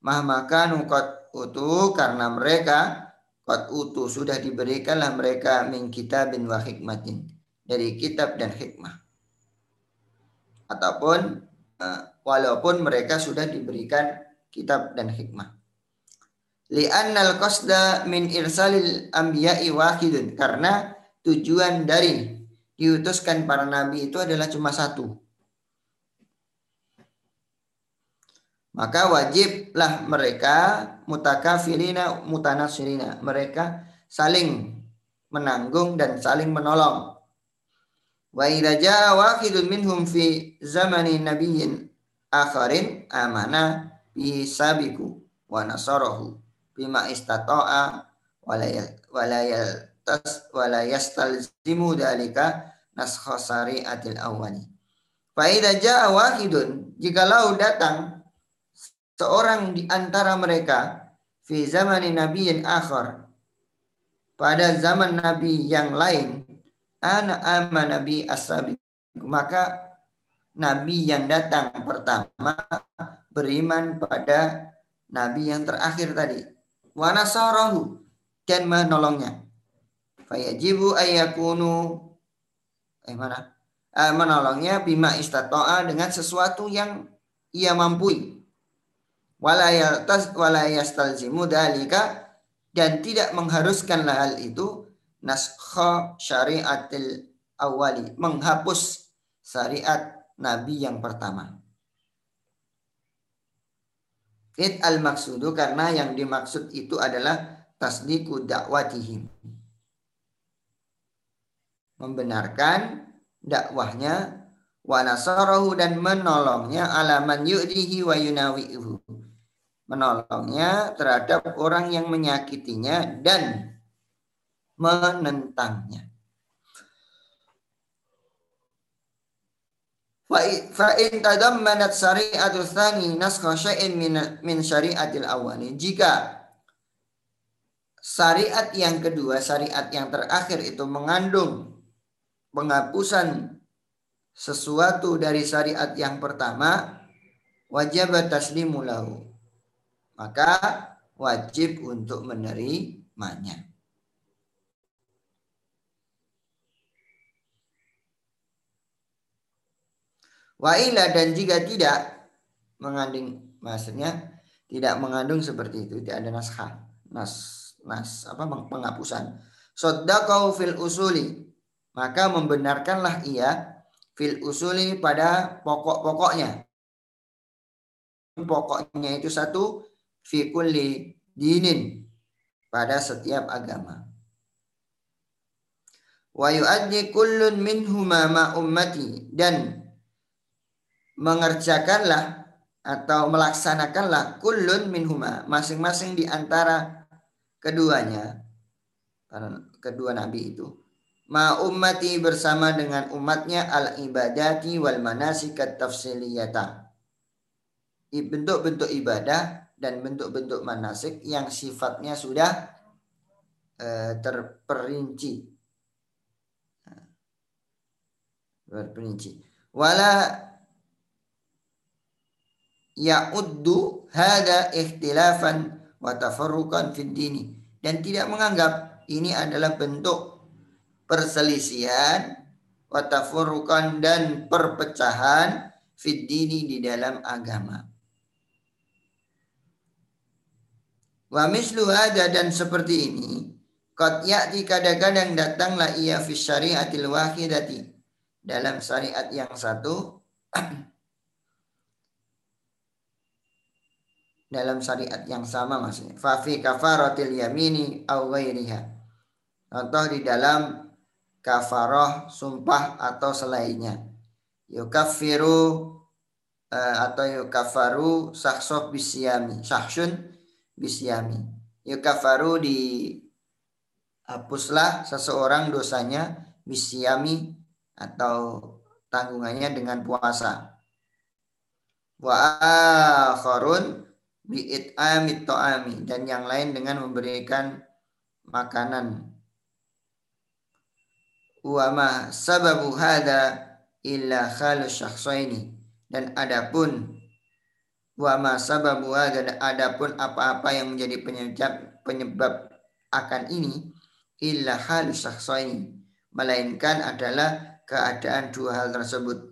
S2: mah maka nukot utu karena mereka Qad utu sudah diberikanlah mereka min kitabin wa hikmatin dari kitab dan hikmah. Ataupun uh, walaupun mereka sudah diberikan kitab dan hikmah. Li'annal qasda min irsalil anbiya'i wahidun karena tujuan dari diutuskan para nabi itu adalah cuma satu. Maka wajiblah mereka mutakafilina mutanasirina. Mereka saling menanggung dan saling menolong. Wa idza wahidun minhum fi zamani nabiyyin akharin amana bi sabiku wa nasarahu bima istata'a wala tas wala yastalzimu dalika naskha syari'atil awwali. Fa idza jaa wahidun jikalau datang seorang di antara mereka fi zamani nabiyyin akhar pada zaman nabi yang lain ana ama nabi asabi maka nabi yang datang pertama beriman pada nabi yang terakhir tadi wa nasarahu dan menolongnya fayajibu ayakunu. Eh mana? Eh, menolongnya bima istata'a dengan sesuatu yang ia mampu walayastalzimu dalika dan tidak mengharuskan hal itu. Naskha syariatil awali. Menghapus syariat nabi yang pertama It al maksudu karena yang dimaksud itu adalah tasdiku dakwatihim membenarkan dakwahnya wa nasarahu dan menolongnya alaman yu'dihi wa yunawi'uhu menolongnya terhadap orang yang menyakitinya dan menentangnya. Fa in tadammanat syari'atu tsani naskha syai'in min min syari'atil awwali. Jika syariat yang kedua, syariat yang terakhir itu mengandung penghapusan sesuatu dari syariat yang pertama, wajib taslimu lahu maka wajib untuk menerimanya. Wa'ila dan jika tidak mengandung maksudnya tidak mengandung seperti itu tidak ada naskah nas nas apa penghapusan soddaqau fil usuli maka membenarkanlah ia fil usuli pada pokok-pokoknya pokoknya itu satu fi kulli dinin pada setiap agama. Wa yu'addi kullun minhuma ma ummati dan mengerjakanlah atau melaksanakanlah kullun minhuma masing-masing di antara keduanya kedua nabi itu ma ummati bersama dengan umatnya al ibadati wal manasikat tafsiliyata bentuk-bentuk ibadah dan bentuk-bentuk manasik yang sifatnya sudah uh, terperinci. Terperinci. Wala ya'uddu hada ikhtilafan wa tafarruqan fid dini dan tidak menganggap ini adalah bentuk perselisihan wa dan perpecahan fid dini di dalam agama. Wa mislu ada dan seperti ini Qad ya'ti kadang-kadang datanglah ia fi syariatil wahidati dalam syariat yang satu dalam syariat yang sama maksudnya. Fa fi kafaratil yamini ghairiha. Contoh di dalam kafaroh sumpah atau selainnya. Yukaffiru uh, atau yukafaru sahsoh bisyami. Sahsyun bisyami. Yukafaru di hapuslah seseorang dosanya bisyami atau tanggungannya dengan puasa. Wa akharun bi'it'amit to'ami dan yang lain dengan memberikan makanan. Wa ma sababu hada illa khalu syakhsaini dan adapun Wa ma sababu dan adapun apa-apa yang menjadi penyebab penyebab akan ini illa halus melainkan adalah keadaan dua hal tersebut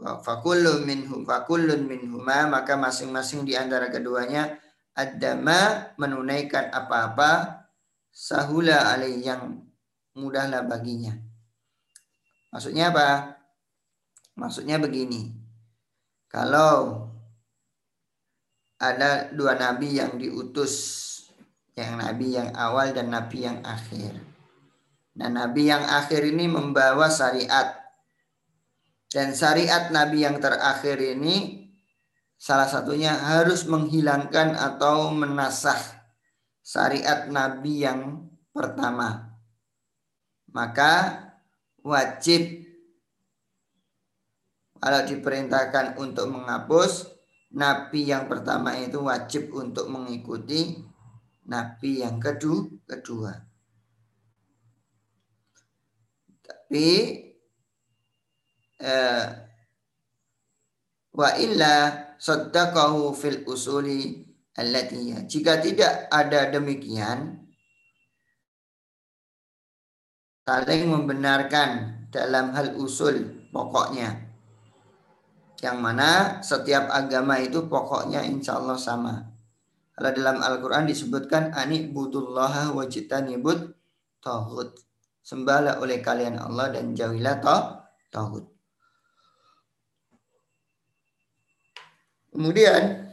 S2: fakullun minhum fakullun minhuma maka masing-masing di antara keduanya adama menunaikan apa-apa sahula alai yang mudahlah baginya. Maksudnya apa? Maksudnya begini. Kalau ada dua nabi yang diutus, yang nabi yang awal dan nabi yang akhir. Nah, nabi yang akhir ini membawa syariat dan syariat Nabi yang terakhir ini salah satunya harus menghilangkan atau menasah syariat Nabi yang pertama. Maka wajib kalau diperintahkan untuk menghapus Nabi yang pertama itu wajib untuk mengikuti Nabi yang kedua. kedua. Tapi wa illa saddaqahu fil usuli allati jika tidak ada demikian saling membenarkan dalam hal usul pokoknya. Yang mana setiap agama itu pokoknya insya Allah sama. Kalau dalam Al-Quran disebutkan anik budullaha wajitanibud tauhid sembahlah oleh kalian Allah dan jauhilah tauhid Kemudian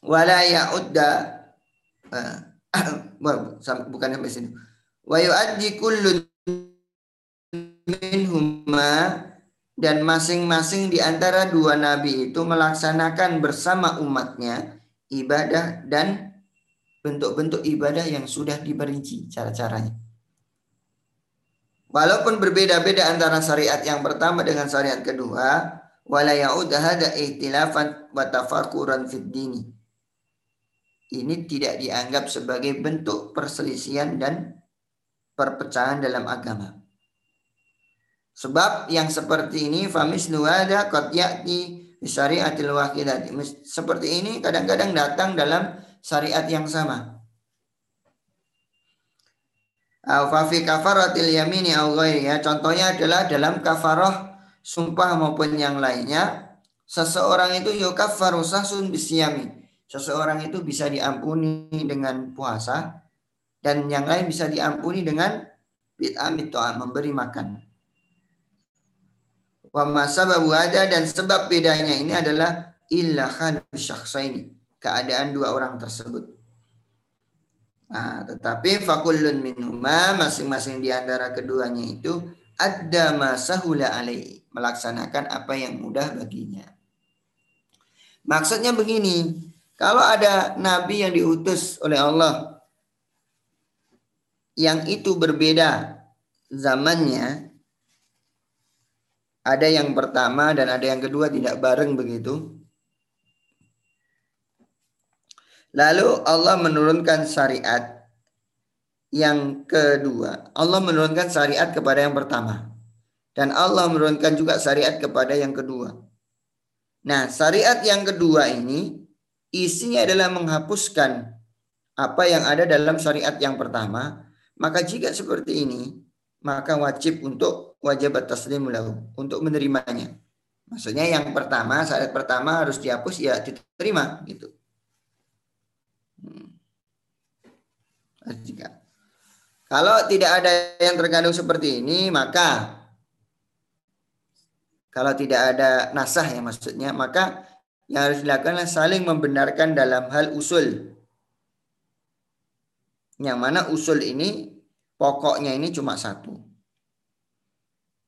S2: wala ya'udda uh, bukan sampai sini. Wa yu'addi kullun minhuma dan masing-masing di antara dua nabi itu melaksanakan bersama umatnya ibadah dan bentuk-bentuk ibadah yang sudah diperinci cara-caranya. Walaupun berbeda-beda antara syariat yang pertama dengan syariat kedua, wala ya'ud hada ihtilafan wa tafakuran fid dini. Ini tidak dianggap sebagai bentuk perselisihan dan perpecahan dalam agama. Sebab yang seperti ini famis nuada qad ya'ti syariatil wahidat. Seperti ini kadang-kadang datang dalam syariat yang sama. Fafi kafaratil yamini ya. Contohnya adalah dalam kafarah sumpah maupun yang lainnya, seseorang itu yukaffaru sahsun bisyami. Seseorang itu bisa diampuni dengan puasa dan yang lain bisa diampuni dengan bid'amit memberi makan. Wa masababu ada dan sebab bedanya ini adalah illa ini keadaan dua orang tersebut. Nah, tetapi fakullun minuma masing-masing di antara keduanya itu ada masahula alaihi melaksanakan apa yang mudah baginya. Maksudnya begini, kalau ada nabi yang diutus oleh Allah yang itu berbeda zamannya, ada yang pertama dan ada yang kedua tidak bareng begitu. Lalu Allah menurunkan syariat yang kedua. Allah menurunkan syariat kepada yang pertama. Dan Allah menurunkan juga syariat kepada yang kedua. Nah, syariat yang kedua ini isinya adalah menghapuskan apa yang ada dalam syariat yang pertama. Maka jika seperti ini, maka wajib untuk wajib taslim lahu, untuk menerimanya. Maksudnya yang pertama, syariat pertama harus dihapus ya diterima gitu. Hmm. Jika kalau tidak ada yang terkandung seperti ini, maka kalau tidak ada nasah ya maksudnya, maka yang harus dilakukan saling membenarkan dalam hal usul. Yang mana usul ini pokoknya ini cuma satu.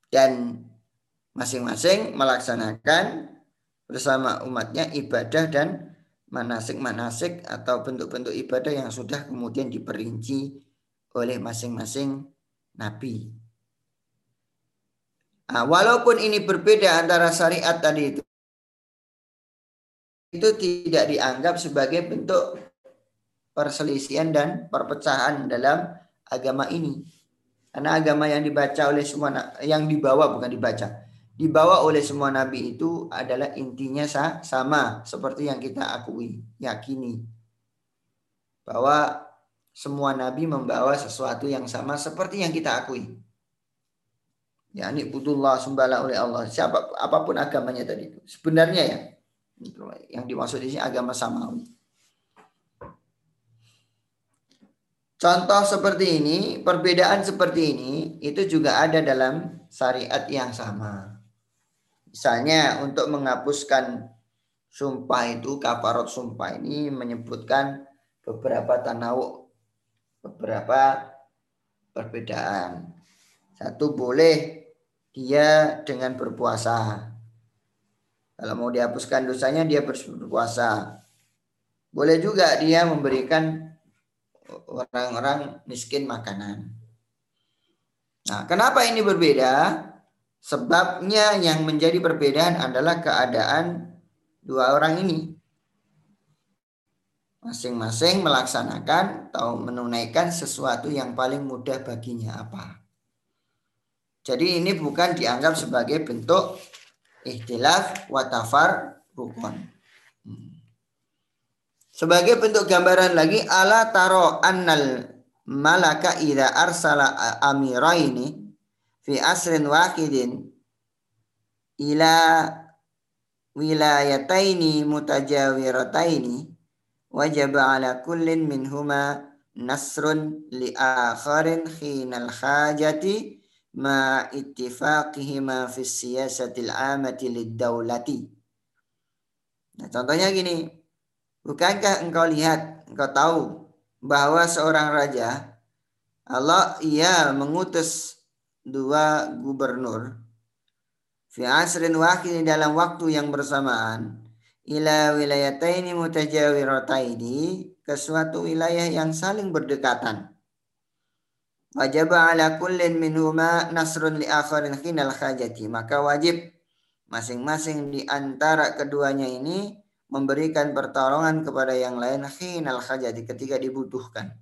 S2: Dan masing-masing melaksanakan bersama umatnya ibadah dan manasik-manasik atau bentuk-bentuk ibadah yang sudah kemudian diperinci oleh masing-masing nabi. Nah, walaupun ini berbeda antara syariat tadi itu, itu tidak dianggap sebagai bentuk perselisihan dan perpecahan dalam agama ini. Karena agama yang dibaca oleh semua yang dibawa bukan dibaca, dibawa oleh semua nabi itu adalah intinya sama seperti yang kita akui, yakini bahwa semua nabi membawa sesuatu yang sama seperti yang kita akui. Ya, ini butullah sembahlah oleh Allah. Siapa apa pun agamanya tadi itu. Sebenarnya ya, yang dimaksud di sini agama samawi. Contoh seperti ini, perbedaan seperti ini itu juga ada dalam syariat yang sama. Misalnya untuk menghapuskan sumpah itu, kafarot sumpah ini menyebutkan beberapa tanawuk, beberapa perbedaan. Satu boleh dia dengan berpuasa. Kalau mau dihapuskan dosanya dia berpuasa. Boleh juga dia memberikan orang-orang miskin makanan. Nah, kenapa ini berbeda? Sebabnya yang menjadi perbedaan adalah keadaan dua orang ini. Masing-masing melaksanakan atau menunaikan sesuatu yang paling mudah baginya apa. Jadi ini bukan dianggap sebagai bentuk ikhtilaf watafar rukun. Sebagai bentuk gambaran lagi ala taro annal malaka idza arsala amiraini fi asrin wahidin ila wilayataini mutajawirataini wajib ala kullin minhuma nasrun li akharin khinal hajati ittifaqihima fi siyasatil amati lid dawlati. Nah, contohnya gini, Bukankah engkau lihat, engkau tahu bahwa seorang raja Allah ia mengutus dua gubernur fi asrin wahid dalam waktu yang bersamaan ila wilayataini mutajawirataini ke suatu wilayah yang saling berdekatan. Wajib ala kullin minhuma nasrun li akharin khinal khajati. Maka wajib masing-masing di antara keduanya ini memberikan pertolongan kepada yang lain khinal hajati ketika dibutuhkan.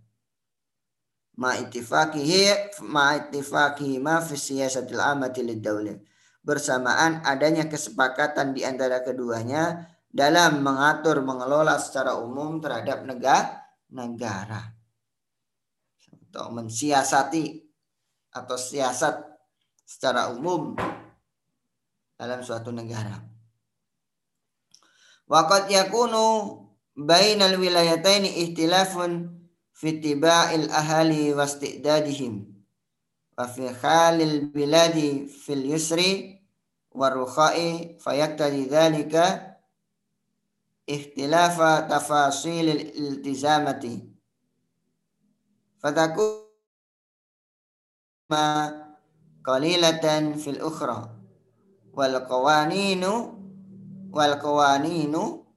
S2: Ma ittifaqihi ma ittifaqihi ma fi siyasatil amati lid Bersamaan adanya kesepakatan di antara keduanya dalam mengatur mengelola secara umum terhadap negara negara atau mensiasati atau siasat secara umum dalam suatu negara. Waqad yakunu bainal wilayataini ihtilafun fi tiba'il ahali wa istidadihim wa fi khalil biladi fil yusri wa rukhai fayaktadi dhalika ikhtilafa tafasil iltizamati fataku ma qalilatan fil ukhra wal qawaninu wal qawaninu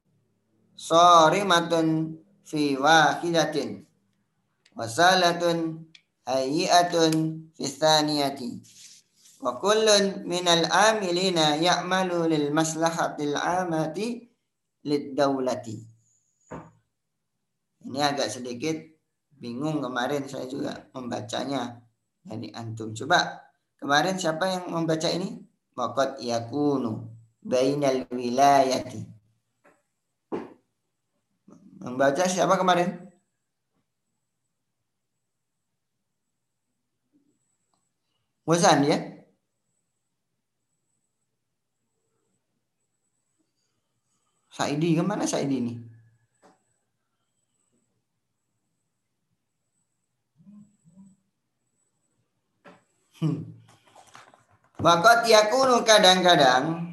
S2: sarimatun fi wahidatin wasalatun hayyi'atun fi thaniyati wa kullun minal amilina ya'malu lil maslahatil amati lid daulati ini agak sedikit bingung kemarin saya juga membacanya dari antum coba kemarin siapa yang membaca ini waqad yakunu bainal wilayati. Membaca siapa kemarin? Bosan ya? Saidi ke mana Saidi ini? Hmm. Wakot yakunu kadang-kadang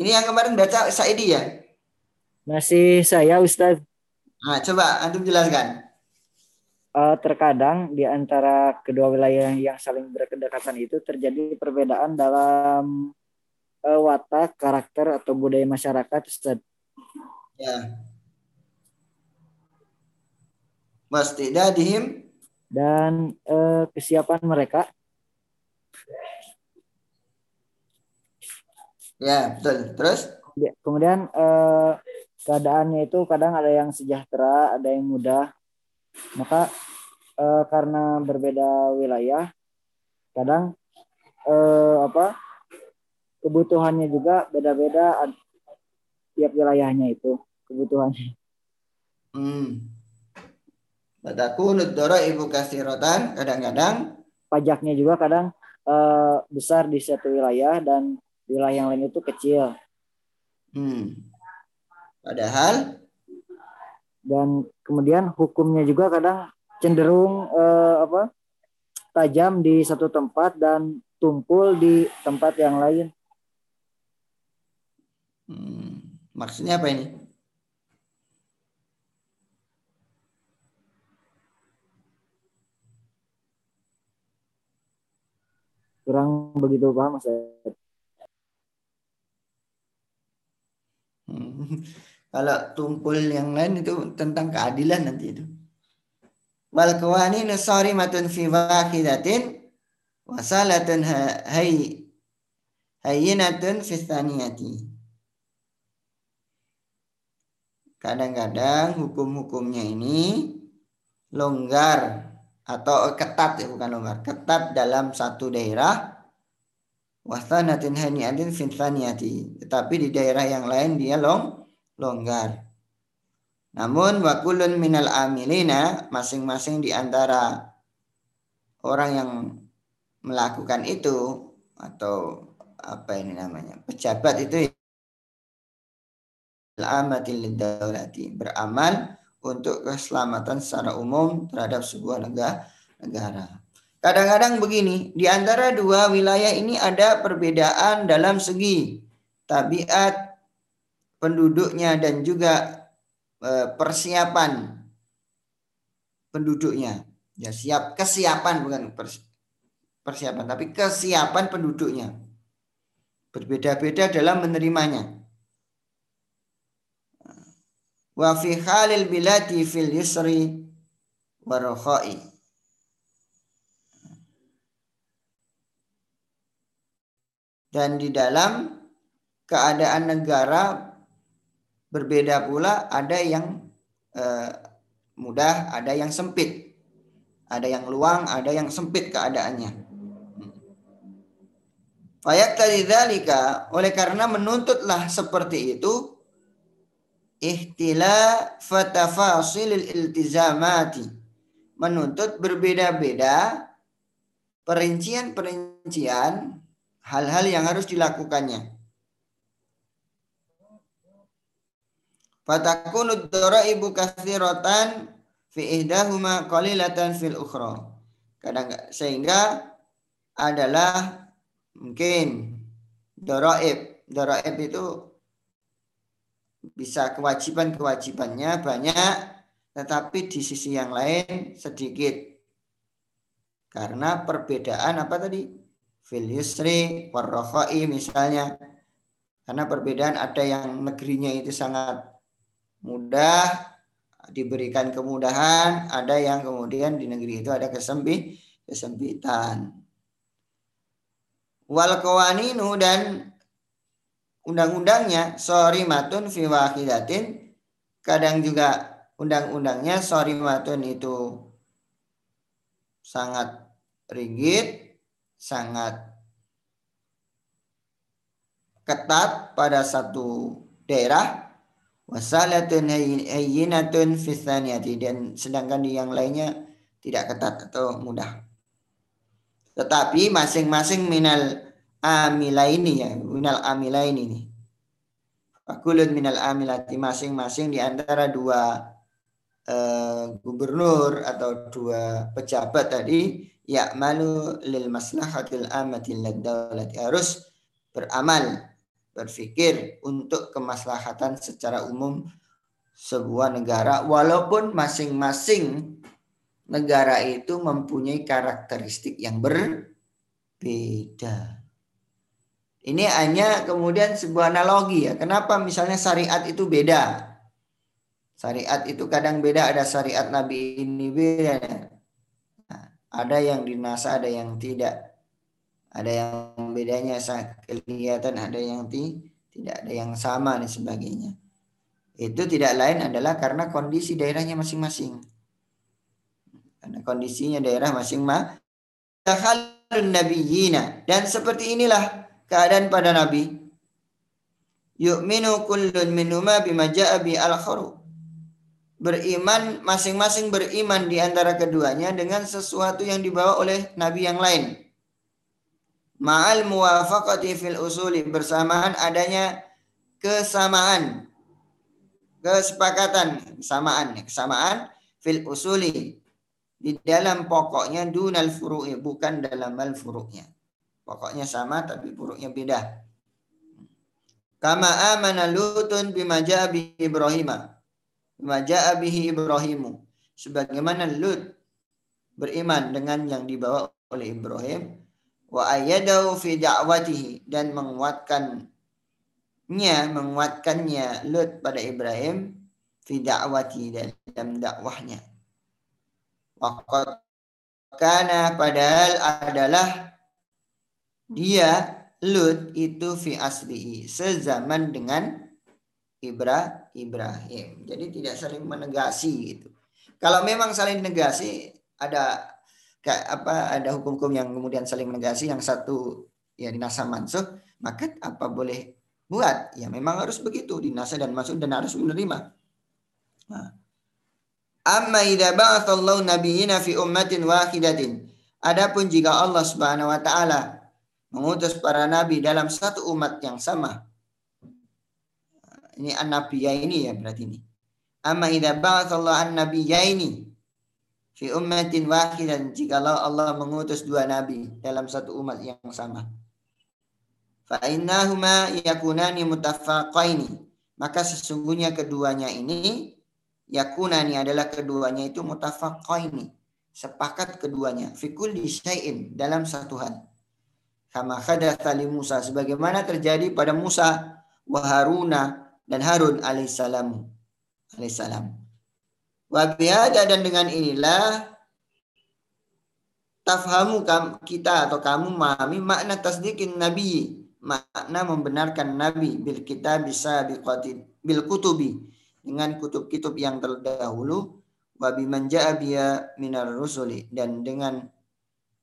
S2: ini yang kemarin baca Saidi ya?
S1: Masih saya Ustaz.
S2: Nah, coba antum jelaskan.
S1: Uh, terkadang di antara kedua wilayah yang saling berdekatan itu terjadi perbedaan dalam uh, watak, karakter atau budaya masyarakat Ustaz.
S2: Ya. Mastidadihim
S1: dan uh, kesiapan mereka
S2: Ya, betul. Terus?
S1: Kemudian eh, keadaannya itu kadang ada yang sejahtera, ada yang mudah. Maka eh, karena berbeda wilayah, kadang eh, apa kebutuhannya juga beda-beda tiap wilayahnya itu kebutuhannya.
S2: Hmm. Batakunu ibu kasiratan kadang-kadang
S1: pajaknya juga kadang uh, besar di satu wilayah dan wilayah yang lain itu kecil.
S2: Hmm. Padahal
S1: dan kemudian hukumnya juga kadang cenderung uh, apa tajam di satu tempat dan tumpul di tempat yang lain.
S2: Hmm. Maksudnya apa ini?
S1: Kurang begitu paham Mas
S2: hmm. Kalau tumpul yang lain itu tentang keadilan nanti itu. Wal qawanin sarimatun fi wahidatin wasalatun hay hayyinatun fi thaniyati. Kadang-kadang hukum-hukumnya ini longgar atau ketat ya bukan longgar. Ketat dalam satu daerah wasanatin haniatin tetapi di daerah yang lain dia long longgar. Namun wakulun minal amilina masing-masing di antara orang yang melakukan itu atau apa ini namanya pejabat itu amatil beramal untuk keselamatan secara umum terhadap sebuah negara. Kadang-kadang begini, di antara dua wilayah ini ada perbedaan dalam segi tabiat penduduknya dan juga e, persiapan penduduknya. Ya siap kesiapan bukan persiapan, tapi kesiapan penduduknya. Berbeda-beda dalam menerimanya wa fi halil bilati fil yusri warokhai dan di dalam keadaan negara berbeda pula ada yang eh, mudah ada yang sempit. Ada yang luang ada yang sempit keadaannya. Fayak tadi oleh karena menuntutlah seperti itu ihtila fatafasilil iltizamati menuntut berbeda-beda perincian-perincian hal-hal yang harus dilakukannya. Fatakunu ibu kathiratan fi ihdahuma qalilatan fil ukhra. Kadang sehingga adalah mungkin doraib. Doraib itu bisa kewajiban-kewajibannya banyak, tetapi di sisi yang lain sedikit. Karena perbedaan apa tadi? Fil yusri, misalnya. Karena perbedaan ada yang negerinya itu sangat mudah, diberikan kemudahan, ada yang kemudian di negeri itu ada kesempit, kesempitan. Wal kawaninu dan undang-undangnya sorry matun fi wahidatin. Kadang juga undang-undangnya sorry matun itu sangat rigid sangat ketat pada satu daerah. Wasalatun hayyinatun fi dan sedangkan di yang lainnya tidak ketat atau mudah. Tetapi masing-masing minal amila ini ya minal amila ini nih Fakulun minal amilati masing-masing di antara dua uh, gubernur atau dua pejabat tadi ya malu lil maslahatil amatil ladawlati harus beramal berpikir untuk kemaslahatan secara umum sebuah negara walaupun masing-masing negara itu mempunyai karakteristik yang berbeda. Ini hanya kemudian sebuah analogi ya. Kenapa misalnya syariat itu beda? Syariat itu kadang beda. Ada syariat Nabi ini beda. Nah, ada yang dinasa, ada yang tidak. Ada yang bedanya kelihatan, ada yang tidak ada yang sama dan sebagainya. Itu tidak lain adalah karena kondisi daerahnya masing-masing. Karena kondisinya daerah masing-masing. Dan seperti inilah keadaan pada Nabi. Yu'minu kullun minhuma bima ja'a al kharu. beriman masing-masing beriman di antara keduanya dengan sesuatu yang dibawa oleh nabi yang lain. Ma'al muwafaqati fil usuli bersamaan adanya kesamaan kesepakatan kesamaan kesamaan fil usuli di dalam pokoknya dunal furu'i bukan dalam al furu'nya. Pokoknya sama tapi furuknya beda. Kama amana Lutun bima ja'a Ibrahimah Maja'a bihi Ibrahimu. Sebagaimana Lut beriman dengan yang dibawa oleh Ibrahim wa ayyadahu fi da'watihi dan menguatkannya menguatkannya Lut pada Ibrahim fi da'wati dalam dakwahnya. Waqad kana padahal adalah dia Lut itu fi aslihi sezaman dengan Ibra Ibrahim. Jadi tidak saling menegasi gitu. Kalau memang saling negasi ada apa ada hukum-hukum yang kemudian saling menegasi yang satu ya dinasa mansuh maka apa boleh buat ya memang harus begitu dinasa dan masuk dan harus menerima. Nah. Amma idza ba'athallahu nabiyina fi ummatin wahidatin. Adapun jika Allah Subhanahu wa taala mengutus para nabi dalam satu umat yang sama, ini an-nabiyya ini ya berarti ini. Amma idza ba'athallahu an-nabiyya ini fi ummatin wahidan jikalau Allah mengutus dua nabi dalam satu umat yang sama. Fa innahuma yakunani mutaffaqaini. Maka sesungguhnya keduanya ini yakunani adalah keduanya itu mutaffaqaini. Sepakat keduanya fi kulli syai'in dalam satu hal. Kama hadatsa Musa. Sebagaimana terjadi pada Musa wa Haruna dan Harun alaihissalam. alaihissalam. Wa dan dengan inilah tafhamu kita atau kamu memahami makna tasdiqin nabi. Makna membenarkan nabi bil kita bisa bil kutubi. Dengan kutub-kutub yang terdahulu. Wa biman ja'a minar rusuli. Dan dengan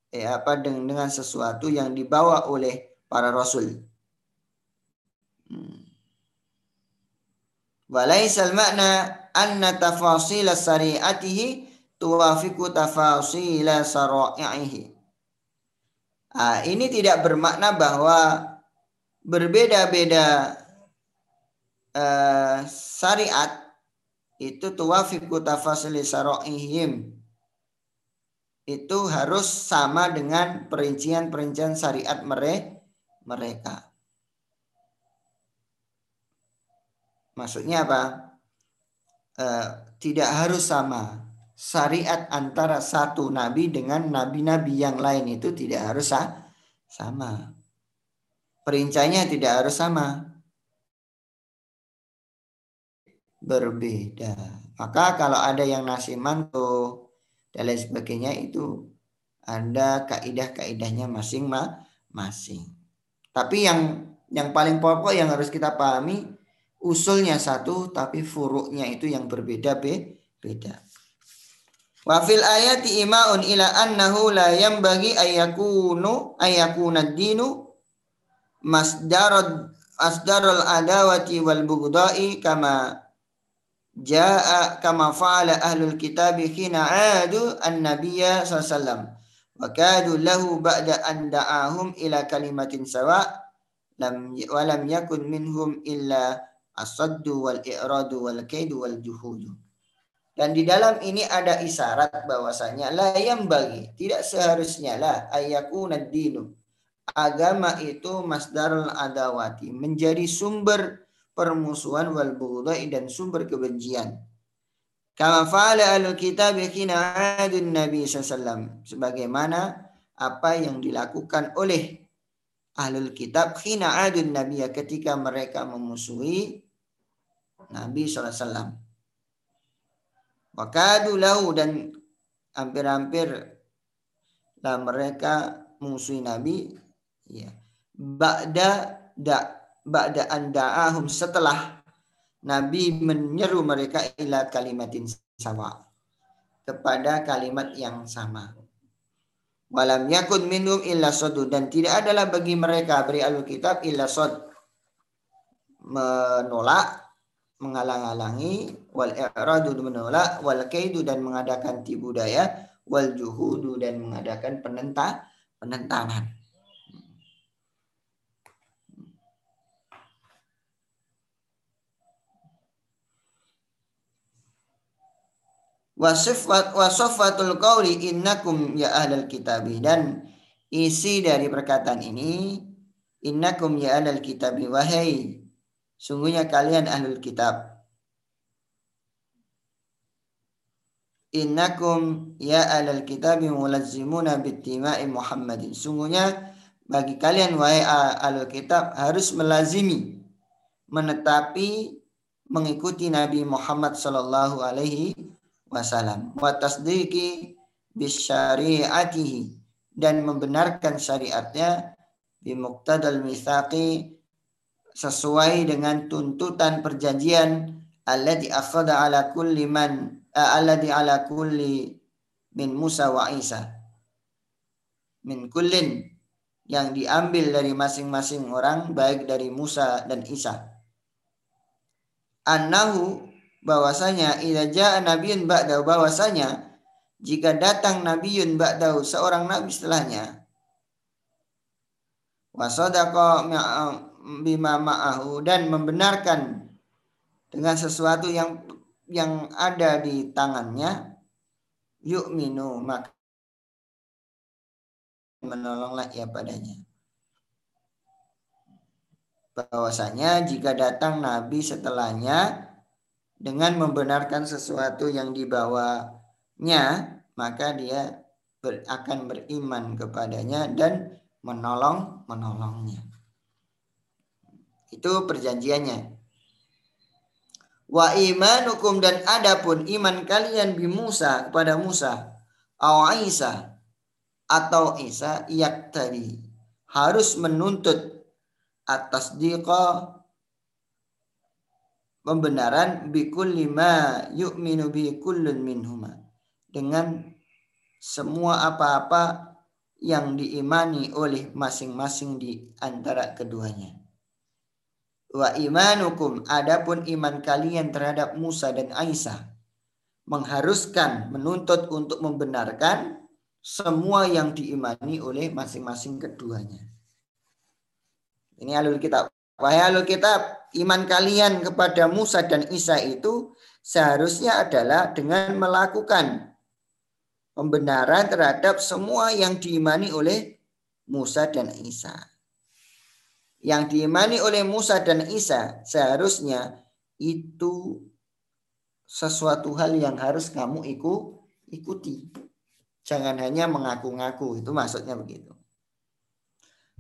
S2: eh, apa dengan, dengan sesuatu yang dibawa oleh para rasul. Hmm. Walaisal makna anna tafasila syari'atihi tuwafiku tafasila sara'ihi. Nah, ini tidak bermakna bahwa berbeda-beda uh, syariat itu tuwafiku tafasili sara'ihim itu harus sama dengan perincian-perincian syariat mereka. Maksudnya apa? E, tidak harus sama. Syariat antara satu nabi dengan nabi-nabi yang lain itu tidak harus sama. Perincanya tidak harus sama. Berbeda. Maka kalau ada yang nasi mantu dan lain sebagainya itu ada kaidah-kaidahnya masing-masing. Tapi yang yang paling pokok yang harus kita pahami usulnya satu tapi furuknya itu yang berbeda be beda. Wa fil ayati imaun ila annahu la yanbaghi ayakunu ayakuna dinu masdarad asdarul adawati wal bughdai kama jaa kama fa'ala ahlul kitab hina adu an-nabiyya sallallahu wa kadu lahu ba'da an da'ahum ila kalimatin sawa lam wa lam yakun minhum illa asaddu wal i'radu wal kaidu wal juhudu. Dan di dalam ini ada isyarat bahwasanya la yang bagi tidak seharusnya lah ayakuna dinu agama itu masdarul adawati menjadi sumber permusuhan wal bughdai dan sumber kebencian. Kama fa'ala al kitab kina adun Nabi sallallahu sebagaimana apa yang dilakukan oleh ahlul kitab khina adun Nabi ketika mereka memusuhi Nabi SAW. Wakadu lahu dan hampir-hampir lah mereka musuhi Nabi ya ba'da da ba'da anda'ahum setelah Nabi menyeru mereka ila kalimatin sama kepada kalimat yang sama. Walam yakun minum illa sodu dan tidak adalah bagi mereka beri alkitab illa sod menolak menghalang-halangi wal i'radu menolak wal kaidu dan mengadakan tipu daya wal juhudu dan mengadakan penentang penentangan. Wasifat wasofatul qawli innakum ya ahlal kitabi. Dan isi dari perkataan ini innakum ya ahlal kitabi wahai sungguhnya kalian ahlul kitab. Innakum ya ahlal kitabi mulazzimuna bittima'i Muhammadin. Sungguhnya bagi kalian wahai ahlul kitab harus melazimi menetapi mengikuti Nabi Muhammad sallallahu alaihi wasallam wa tasdiki bisyari'atihi dan membenarkan syariatnya bimuqtadal mitsaqi sesuai dengan tuntutan perjanjian alladhi akhadha ala kulli man alladhi ala kulli min Musa wa Isa. Min kullin yang diambil dari masing-masing orang baik dari Musa dan Isa. Annahu bahwasanya idza jaa nabiyyun ba'da bahwasanya jika datang nabiyyun ba'da seorang nabi setelahnya. Wa sadaqa bima ma'ahu dan membenarkan dengan sesuatu yang yang ada di tangannya yuk minu maka menolonglah ia padanya. Bahwasanya jika datang nabi setelahnya dengan membenarkan sesuatu yang dibawanya, maka dia ber, akan beriman kepadanya dan menolong menolongnya. Itu perjanjiannya. Wa imanukum dan adapun iman kalian bi Musa kepada Musa au Isa atau Isa yak tadi harus menuntut atas diqa pembenaran bikul lima yu'minu bi kullun minhuma dengan semua apa-apa yang diimani oleh masing-masing di antara keduanya. Wa imanukum adapun iman kalian terhadap Musa dan Aisyah mengharuskan menuntut untuk membenarkan semua yang diimani oleh masing-masing keduanya. Ini alul kitab. Wahai alul kitab, iman kalian kepada Musa dan Isa itu seharusnya adalah dengan melakukan pembenaran terhadap semua yang diimani oleh Musa dan Isa. Yang diimani oleh Musa dan Isa seharusnya itu sesuatu hal yang harus kamu ikuti. Jangan hanya mengaku-ngaku, itu maksudnya begitu.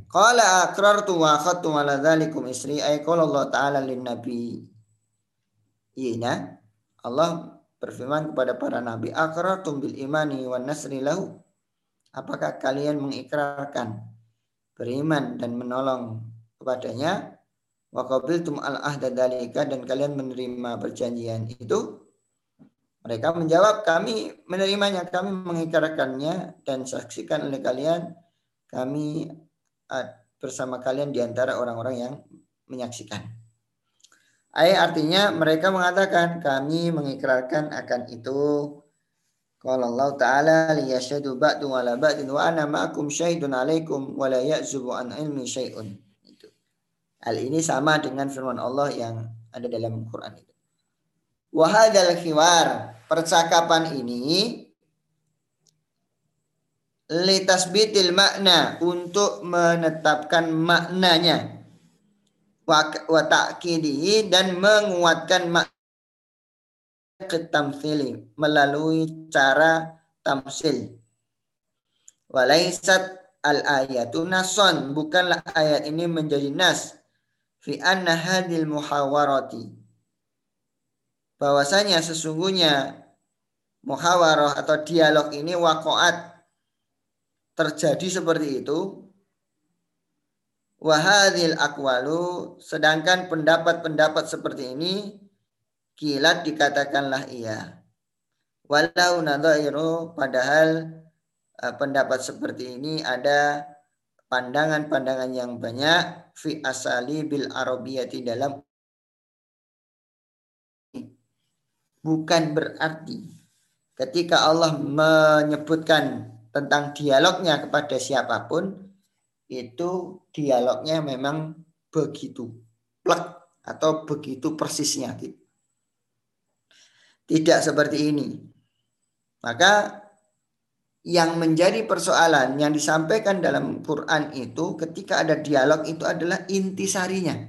S2: Qala aqrartu wa akhadtu ala dzalikum isri ay qala Allah taala lin nabi. Ina Allah berfirman kepada para nabi aqrartum bil imani wan nasri lahu. Apakah kalian mengikrarkan beriman dan menolong kepadanya? Wa qabiltum al ahda dalika dan kalian menerima perjanjian itu? Mereka menjawab kami menerimanya, kami mengikrarkannya dan saksikan oleh kalian kami bersama kalian di antara orang-orang yang menyaksikan. Ayat artinya mereka mengatakan kami mengikrarkan akan itu. Kalau Allah Ta'ala liyashadu ba'du ala ba'din wa ana ma'akum syahidun alaikum wa la ya'zubu an ilmi syai'un. Itu. Hal ini sama dengan firman Allah yang ada dalam Quran itu. Wahadal khiwar. Percakapan ini litasbitil makna untuk menetapkan maknanya. Wa ta'kidihi dan menguatkan makna ketamsili melalui cara tamsil. Walaisat al ayatu nason bukanlah ayat ini menjadi nas. Fi anna hadil muhawarati. Bahwasanya sesungguhnya muhawarah atau dialog ini waqaat terjadi seperti itu wahadil akwalu sedangkan pendapat-pendapat seperti ini kilat dikatakanlah iya. Walau nadairu padahal uh, pendapat seperti ini ada pandangan-pandangan yang banyak fi asali bil arabiyati dalam bukan berarti ketika Allah menyebutkan tentang dialognya kepada siapa pun itu dialognya memang begitu plek atau begitu persisnya tidak seperti ini maka yang menjadi persoalan yang disampaikan dalam Quran itu ketika ada dialog itu adalah intisarinya.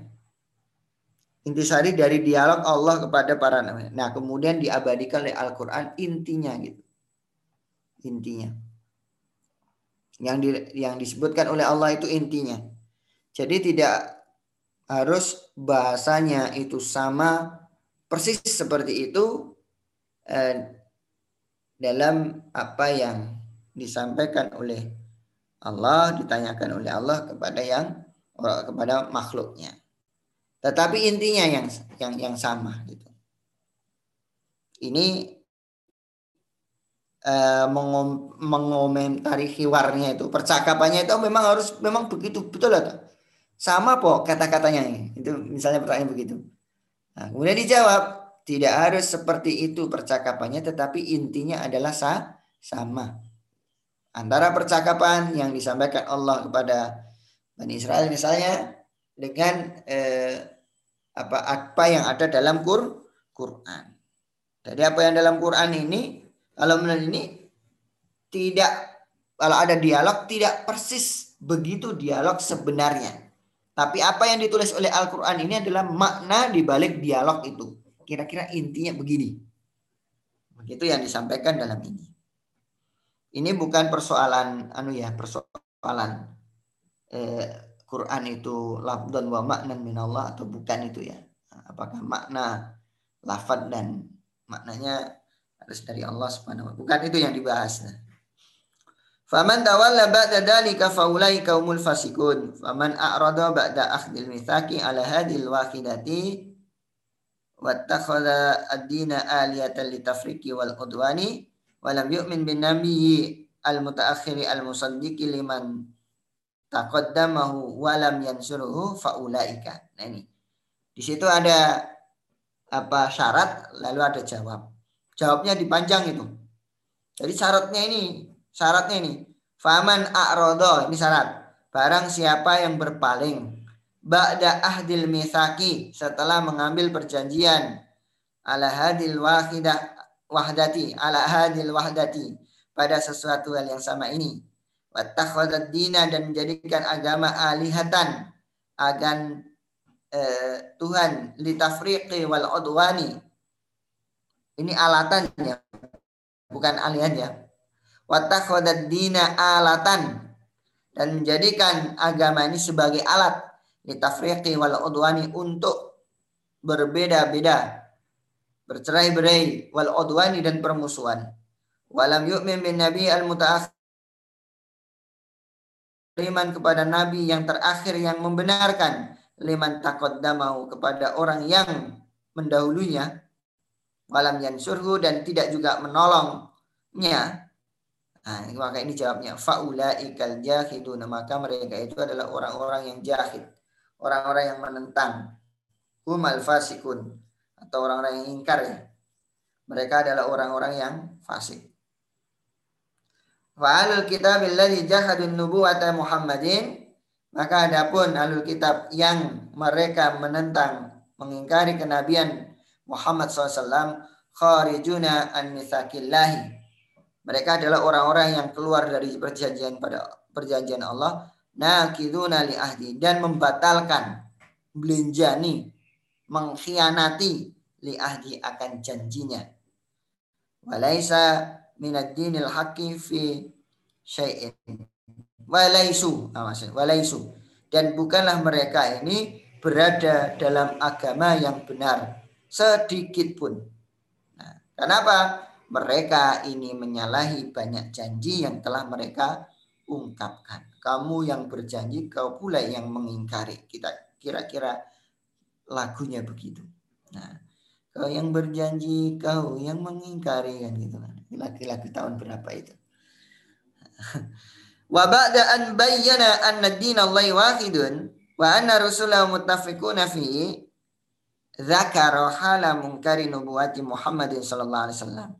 S2: Intisari dari dialog Allah kepada para nabi. Nah, kemudian diabadikan oleh Al-Qur'an intinya gitu. Intinya. Yang di, yang disebutkan oleh Allah itu intinya. Jadi tidak harus bahasanya itu sama persis seperti itu eh, dalam apa yang disampaikan oleh Allah, ditanyakan oleh Allah kepada yang kepada makhluknya. Tetapi intinya yang yang yang sama gitu. Ini mengom, mengomentari hiwarnya itu, percakapannya itu memang harus memang begitu betul atau sama po kata-katanya itu misalnya pertanyaan begitu. Nah, kemudian dijawab tidak harus seperti itu percakapannya, tetapi intinya adalah sa sama antara percakapan yang disampaikan Allah kepada Bani Israel misalnya dengan eh, apa apa yang ada dalam Qur, Quran. Jadi apa yang dalam Quran ini kalau menurut ini tidak kalau ada dialog tidak persis begitu dialog sebenarnya. Tapi apa yang ditulis oleh Al-Quran ini adalah makna di balik dialog itu. Kira-kira intinya begini. Begitu yang disampaikan dalam ini. Ini bukan persoalan anu ya, persoalan eh, Quran itu lafdan wa makna min Allah atau bukan itu ya. Apakah makna lafad dan maknanya harus dari Allah Subhanahu wa Bukan itu yang dibahas. Faman tawalla ba'da dalika faulai kaumul fasikun. Faman a'rada ba'da akhdil mithaki ala hadil wahidati wattakhadha ad-dina aliyatan litafriqi wal udwani walam yu'min bin nabiyyi al mutaakhiri al musaddiqi liman taqaddamahu walam yansuruhu faulaika. Nah ini. Di situ ada apa syarat lalu ada jawab. Jawabnya dipanjang itu. Jadi syaratnya ini, syaratnya ini. Faman a'rodo, ini syarat. Barang siapa yang berpaling. Ba'da ahdil mithaki, setelah mengambil perjanjian. Ala hadil wahidah wahdati ala hadil wahdati pada sesuatu hal yang sama ini wattakhadhat dina dan menjadikan agama alihatan agan eh, Tuhan litafriqi wal udwani ini alatan ya bukan alihan ya. Wattakhadhat dina alatan. Dan menjadikan agama ini sebagai alat litafriqi wal udwani untuk berbeda-beda bercerai-berai wal udwani dan permusuhan. Walam yu'min bin nabi al mutaakhir kepada nabi yang terakhir yang membenarkan liman taqaddamahu kepada orang yang mendahulunya walam yansurhu dan tidak juga menolongnya Nah, maka ini jawabnya faulaikal jahiduna maka mereka itu adalah orang-orang yang jahid, orang-orang yang menentang. Humal fasikun atau orang-orang yang ingkar ya. Mereka adalah orang-orang yang fasik. Fa'alul kitab alladhi jahadun nubuwata Muhammadin maka adapun alul kitab yang mereka menentang mengingkari kenabian Muhammad SAW kharijuna an mithaqillahi mereka adalah orang-orang yang keluar dari perjanjian pada perjanjian Allah nakiduna li ahdi dan membatalkan belinjani mengkhianati li ahdi akan janjinya. Walaisa minad dinil haqqi fi syai'in. Walaisu, nah, walaisu. Dan bukanlah mereka ini berada dalam agama yang benar sedikit pun. Nah, kenapa? Mereka ini menyalahi banyak janji yang telah mereka ungkapkan. Kamu yang berjanji, kau pula yang mengingkari. Kita kira-kira lagunya begitu. Nah, kau yang berjanji, kau yang mengingkari kan gitu kan. Lagu-lagu tahun berapa itu? Wa ba'da an bayyana anna din Allah wahidun wa anna rasulahu muttafiquna fi Zakara hala mungkari nubuwati Muhammadin sallallahu alaihi wasallam.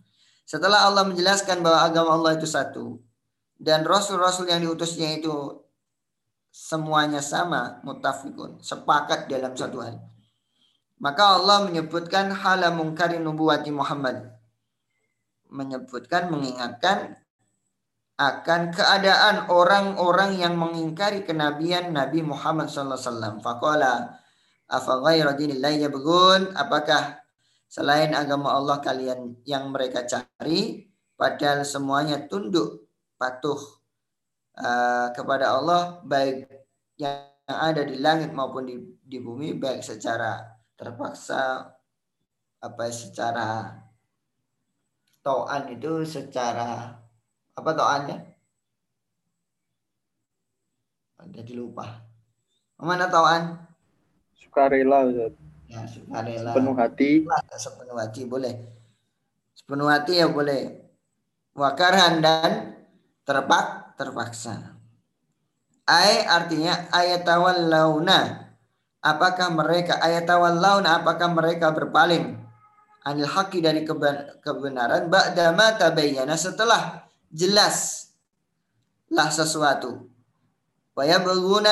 S2: Setelah Allah menjelaskan bahwa agama Allah itu satu dan rasul-rasul yang diutusnya itu semuanya sama, mutafikun, sepakat dalam satu hal. Maka Allah menyebutkan hala mungkari nubuwati Muhammad. Menyebutkan, mengingatkan akan keadaan orang-orang yang mengingkari kenabian Nabi Muhammad SAW. Faqala Yabghun? Apakah selain agama Allah kalian yang mereka cari padahal semuanya tunduk patuh uh, kepada Allah baik yang ada di langit maupun di, di bumi baik secara terpaksa apa secara toan itu secara apa toannya? Jadi lupa. Mana toan?
S5: Sukarela Ustaz.
S2: Ya, sukarela.
S5: Sepenuh hati.
S2: Sepenuh hati boleh. Sepenuh hati ya boleh. Wakarhan dan terpak terpaksa. Ay artinya ayatawallawna. Apakah mereka ayatawallawna apakah mereka berpaling anil haqi dari kebenaran ba'dama tabayyana setelah jelas lah sesuatu. Waya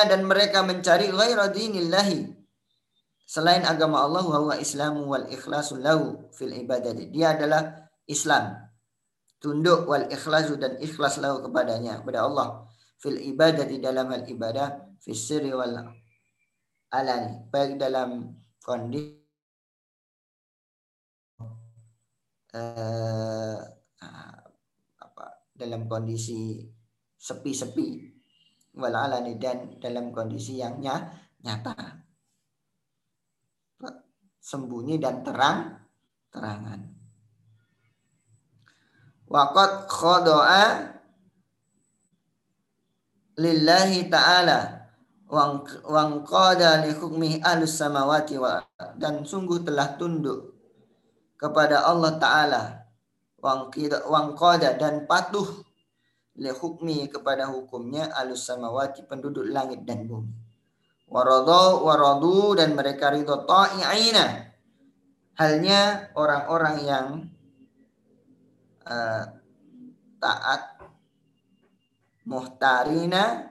S2: dan mereka mencari ghaira dinillahi selain agama Allah wa islamu wal ikhlasu lahu fil ibadati. Dia adalah Islam. Tunduk wal ikhlasu dan ikhlas lahu kepadanya kepada Allah fil ibadati dalam hal ibadah fis sirri wal alani baik dalam kondisi uh, apa dalam kondisi sepi-sepi wal alani dan dalam kondisi yang nyata sembunyi dan terang terangan. Waqad khodoa lillahi ta'ala wang qada li hukmi ahlus samawati wa dan sungguh telah tunduk kepada Allah taala wang wang qada dan patuh li hukmi kepada hukumnya ahlus samawati penduduk langit dan bumi waradu waradu dan mereka ridho ta'i'ina. Halnya orang-orang yang uh, taat muhtarina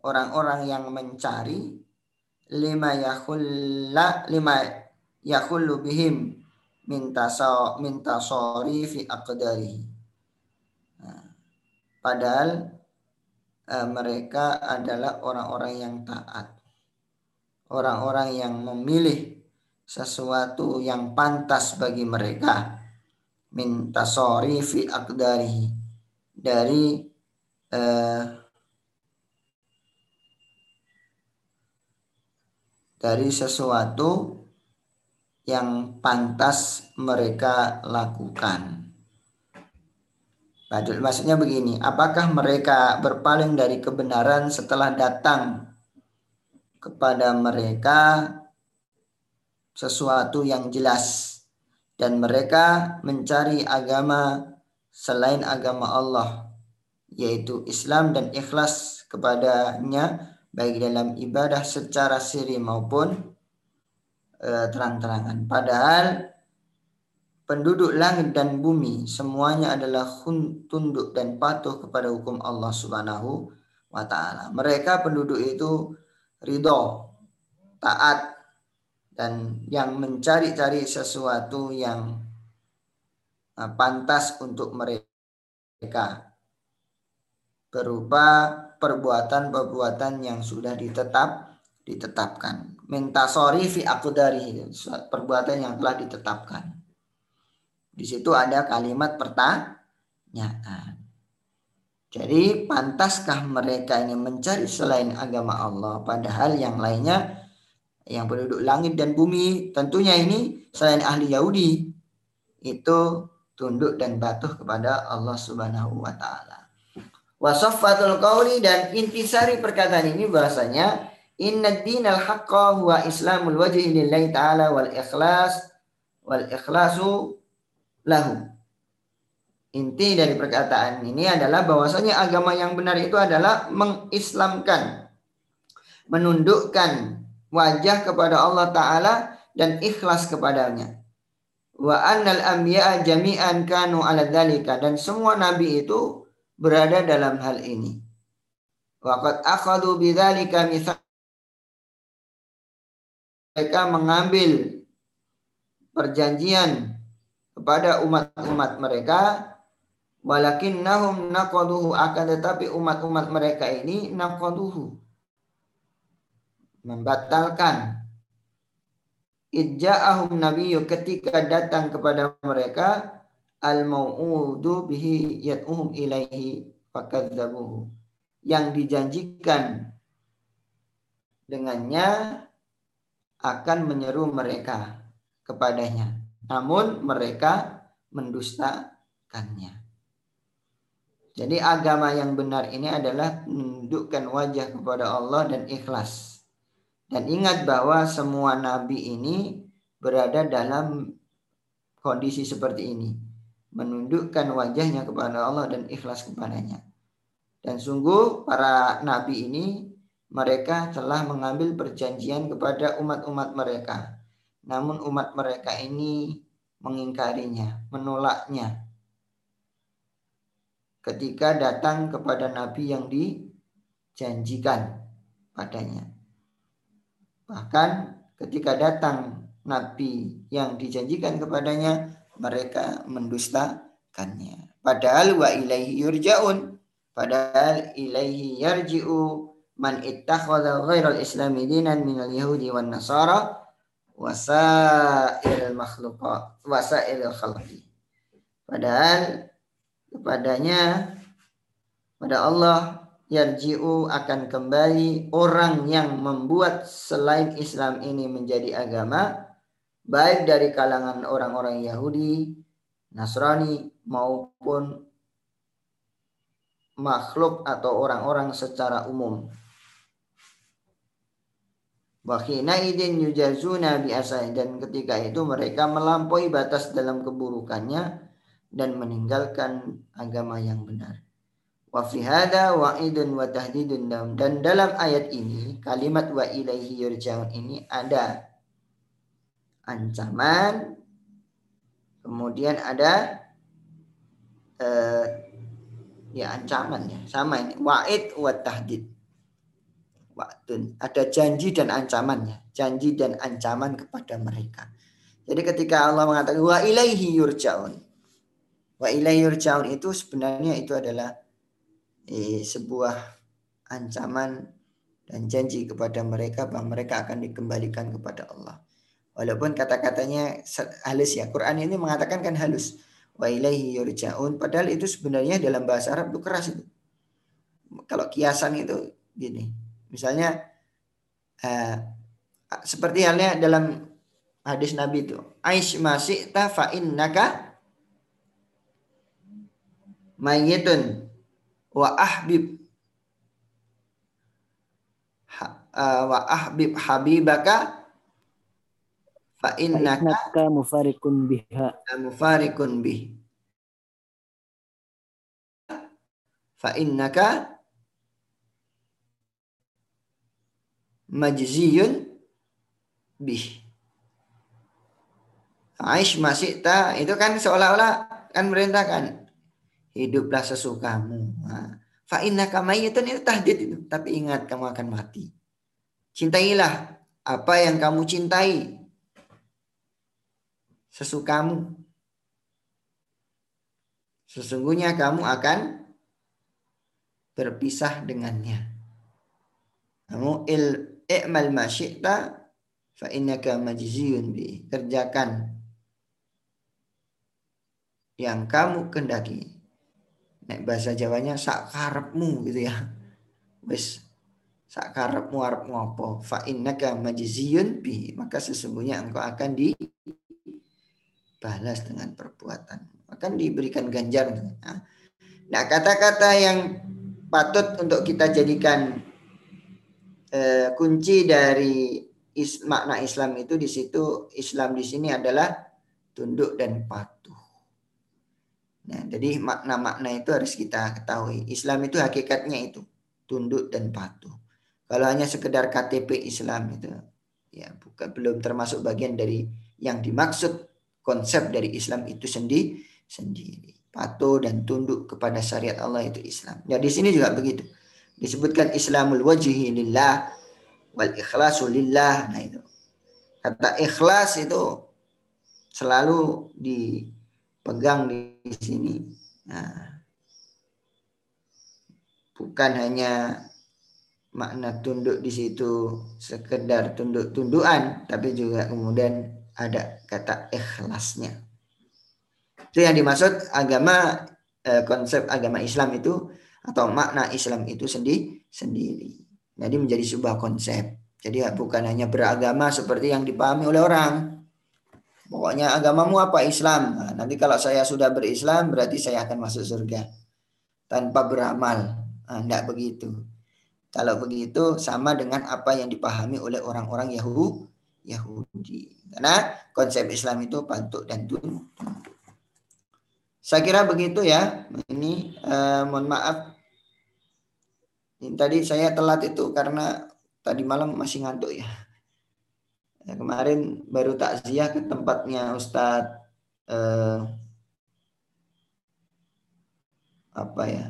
S2: orang-orang yang mencari lima yahulla lima yahullu bihim minta so minta sorry fi aqdari nah, padahal uh, mereka adalah orang-orang yang taat orang-orang yang memilih sesuatu yang pantas bagi mereka minta sorry fi akdari dari eh, dari sesuatu yang pantas mereka lakukan. Maksudnya begini, apakah mereka berpaling dari kebenaran setelah datang kepada mereka sesuatu yang jelas. Dan mereka mencari agama selain agama Allah yaitu Islam dan ikhlas kepadanya baik dalam ibadah secara siri maupun e, terang-terangan. Padahal penduduk langit dan bumi semuanya adalah tunduk dan patuh kepada hukum Allah Subhanahu wa taala. Mereka penduduk itu ridho, taat, dan yang mencari-cari sesuatu yang uh, pantas untuk mereka berupa perbuatan-perbuatan yang sudah ditetap ditetapkan. Minta sorry fi dari perbuatan yang telah ditetapkan. Di situ ada kalimat pertanyaan. Jadi pantaskah mereka ini mencari selain agama Allah padahal yang lainnya yang penduduk langit dan bumi tentunya ini selain ahli Yahudi itu tunduk dan patuh kepada Allah Subhanahu wa taala. Wasaffatul qauli dan intisari perkataan ini bahasanya inna dinal haqqa huwa islamul wajhi lillahi ta'ala wal ikhlas wal ikhlasu lahu. Inti dari perkataan ini adalah bahwasanya agama yang benar itu adalah mengislamkan, menundukkan wajah kepada Allah Ta'ala dan ikhlas kepadanya. Wa annal anbiya jami'an kanu ala dhalika dan semua nabi itu berada dalam hal ini. Waqad akhadu bidzalika mithaq mereka mengambil perjanjian kepada umat-umat mereka walakin nahum naqaduhu akan tetapi umat-umat mereka ini naqaduhu membatalkan idja'ahum nabiyyu ketika datang kepada mereka al mau'udu bihi yad'uhum ilaihi fakadzabuhu yang dijanjikan dengannya akan menyeru mereka kepadanya. Namun mereka mendustakannya. Jadi agama yang benar ini adalah menundukkan wajah kepada Allah dan ikhlas. Dan ingat bahwa semua nabi ini berada dalam kondisi seperti ini. Menundukkan wajahnya kepada Allah dan ikhlas kepadanya. Dan sungguh para nabi ini mereka telah mengambil perjanjian kepada umat-umat mereka. Namun umat mereka ini mengingkarinya, menolaknya. Ketika datang kepada nabi yang dijanjikan padanya. Bahkan ketika datang nabi yang dijanjikan kepadanya, mereka mendustakannya. Padahal wa ilaihi yurja'un. Padahal ilaihi yarji'u man ittakhadha ghairal islami dinan minal yahudi wan nasara wasail makhluqat wasail khalqi padahal kepadanya pada Allah yarji'u akan kembali orang yang membuat selain Islam ini menjadi agama baik dari kalangan orang-orang Yahudi, Nasrani maupun makhluk atau orang-orang secara umum. Wahina idin yujazuna biasa dan ketika itu mereka melampaui batas dalam keburukannya dan meninggalkan agama yang benar. Wa fi hada wa'idun wa tahdidun dan dalam ayat ini kalimat wa ilaihi yurja'un ini ada ancaman kemudian ada eh, ya ancaman ya sama ini wa'id wa tahdid waktun. Ada janji dan ancamannya. Janji dan ancaman kepada mereka. Jadi ketika Allah mengatakan wa ilaihi yurja'un. Wa ilaihi yurja'un itu sebenarnya itu adalah eh, sebuah ancaman dan janji kepada mereka bahwa mereka akan dikembalikan kepada Allah. Walaupun kata-katanya halus ya. Quran ini mengatakan kan halus. Wa ilaihi yurja'un. Padahal itu sebenarnya dalam bahasa Arab itu keras itu. Kalau kiasan itu gini Misalnya uh, seperti halnya dalam hadis Nabi itu, Aish masih innaka mayyitun. Wa ahbib. Uh, wa ahbib habibaka. Fa innaka
S3: mufarikun biha.
S2: mufarikun bih. Fa innaka majziyun bih. Aish masih ta itu kan seolah-olah kan merintahkan hiduplah sesukamu. Fa innaka mayyitun itu tahdid itu, tapi ingat kamu akan mati. Cintailah apa yang kamu cintai. Sesukamu. Sesungguhnya kamu akan berpisah dengannya. Kamu il i'mal ma syi'ta fa innaka majziyun bi. Kerjakan yang kamu kendaki. Nek bahasa Jawanya sak karepmu gitu ya. Wis sak karepmu arep ngopo fa innaka majziyun bi. Maka sesungguhnya engkau akan dibalas dengan perbuatan. Akan diberikan ganjar. Nah, kata-kata yang patut untuk kita jadikan eh, kunci dari is, makna Islam itu di situ Islam di sini adalah tunduk dan patuh. Nah, jadi makna-makna itu harus kita ketahui. Islam itu hakikatnya itu tunduk dan patuh. Kalau hanya sekedar KTP Islam itu Ya, bukan belum termasuk bagian dari yang dimaksud konsep dari Islam itu sendiri sendiri. Patuh dan tunduk kepada syariat Allah itu Islam. Ya di sini juga begitu. Disebutkan Islamul wajhi lillah wal ikhlasu lillah. Nah itu. Kata ikhlas itu selalu dipegang di sini. Nah, bukan hanya makna tunduk di situ sekedar tunduk-tundukan, tapi juga kemudian ada kata ikhlasnya. Itu yang dimaksud agama eh, konsep agama Islam itu atau makna Islam itu sendiri sendiri. Jadi menjadi sebuah konsep. Jadi bukan hanya beragama seperti yang dipahami oleh orang. Pokoknya agamamu apa Islam. Nah, nanti kalau saya sudah berislam berarti saya akan masuk surga tanpa beramal. Nah, tidak begitu. Kalau begitu sama dengan apa yang dipahami oleh orang-orang Yahudi. Yahudi. Karena konsep Islam itu pantuk dan tunduk. Saya kira begitu ya. Ini eh, mohon maaf. Ini tadi saya telat itu karena tadi malam masih ngantuk ya. Ya kemarin baru takziah ke tempatnya Ustadz eh, apa ya?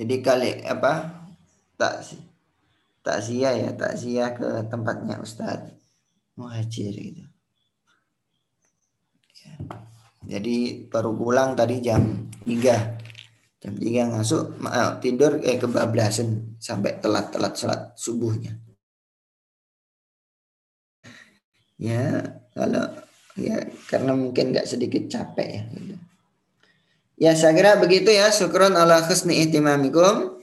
S2: Jadi kali apa tak takziah ya takziah ke tempatnya Ustadz Muhajir gitu. Jadi baru pulang tadi jam 3 jam 3 masuk maaf, tidur eh kebablasan sampai telat-telat salat subuhnya. Ya kalau ya karena mungkin nggak sedikit capek ya. Gitu. Ya saya kira begitu ya. Syukron ala khusni ihtimamikum.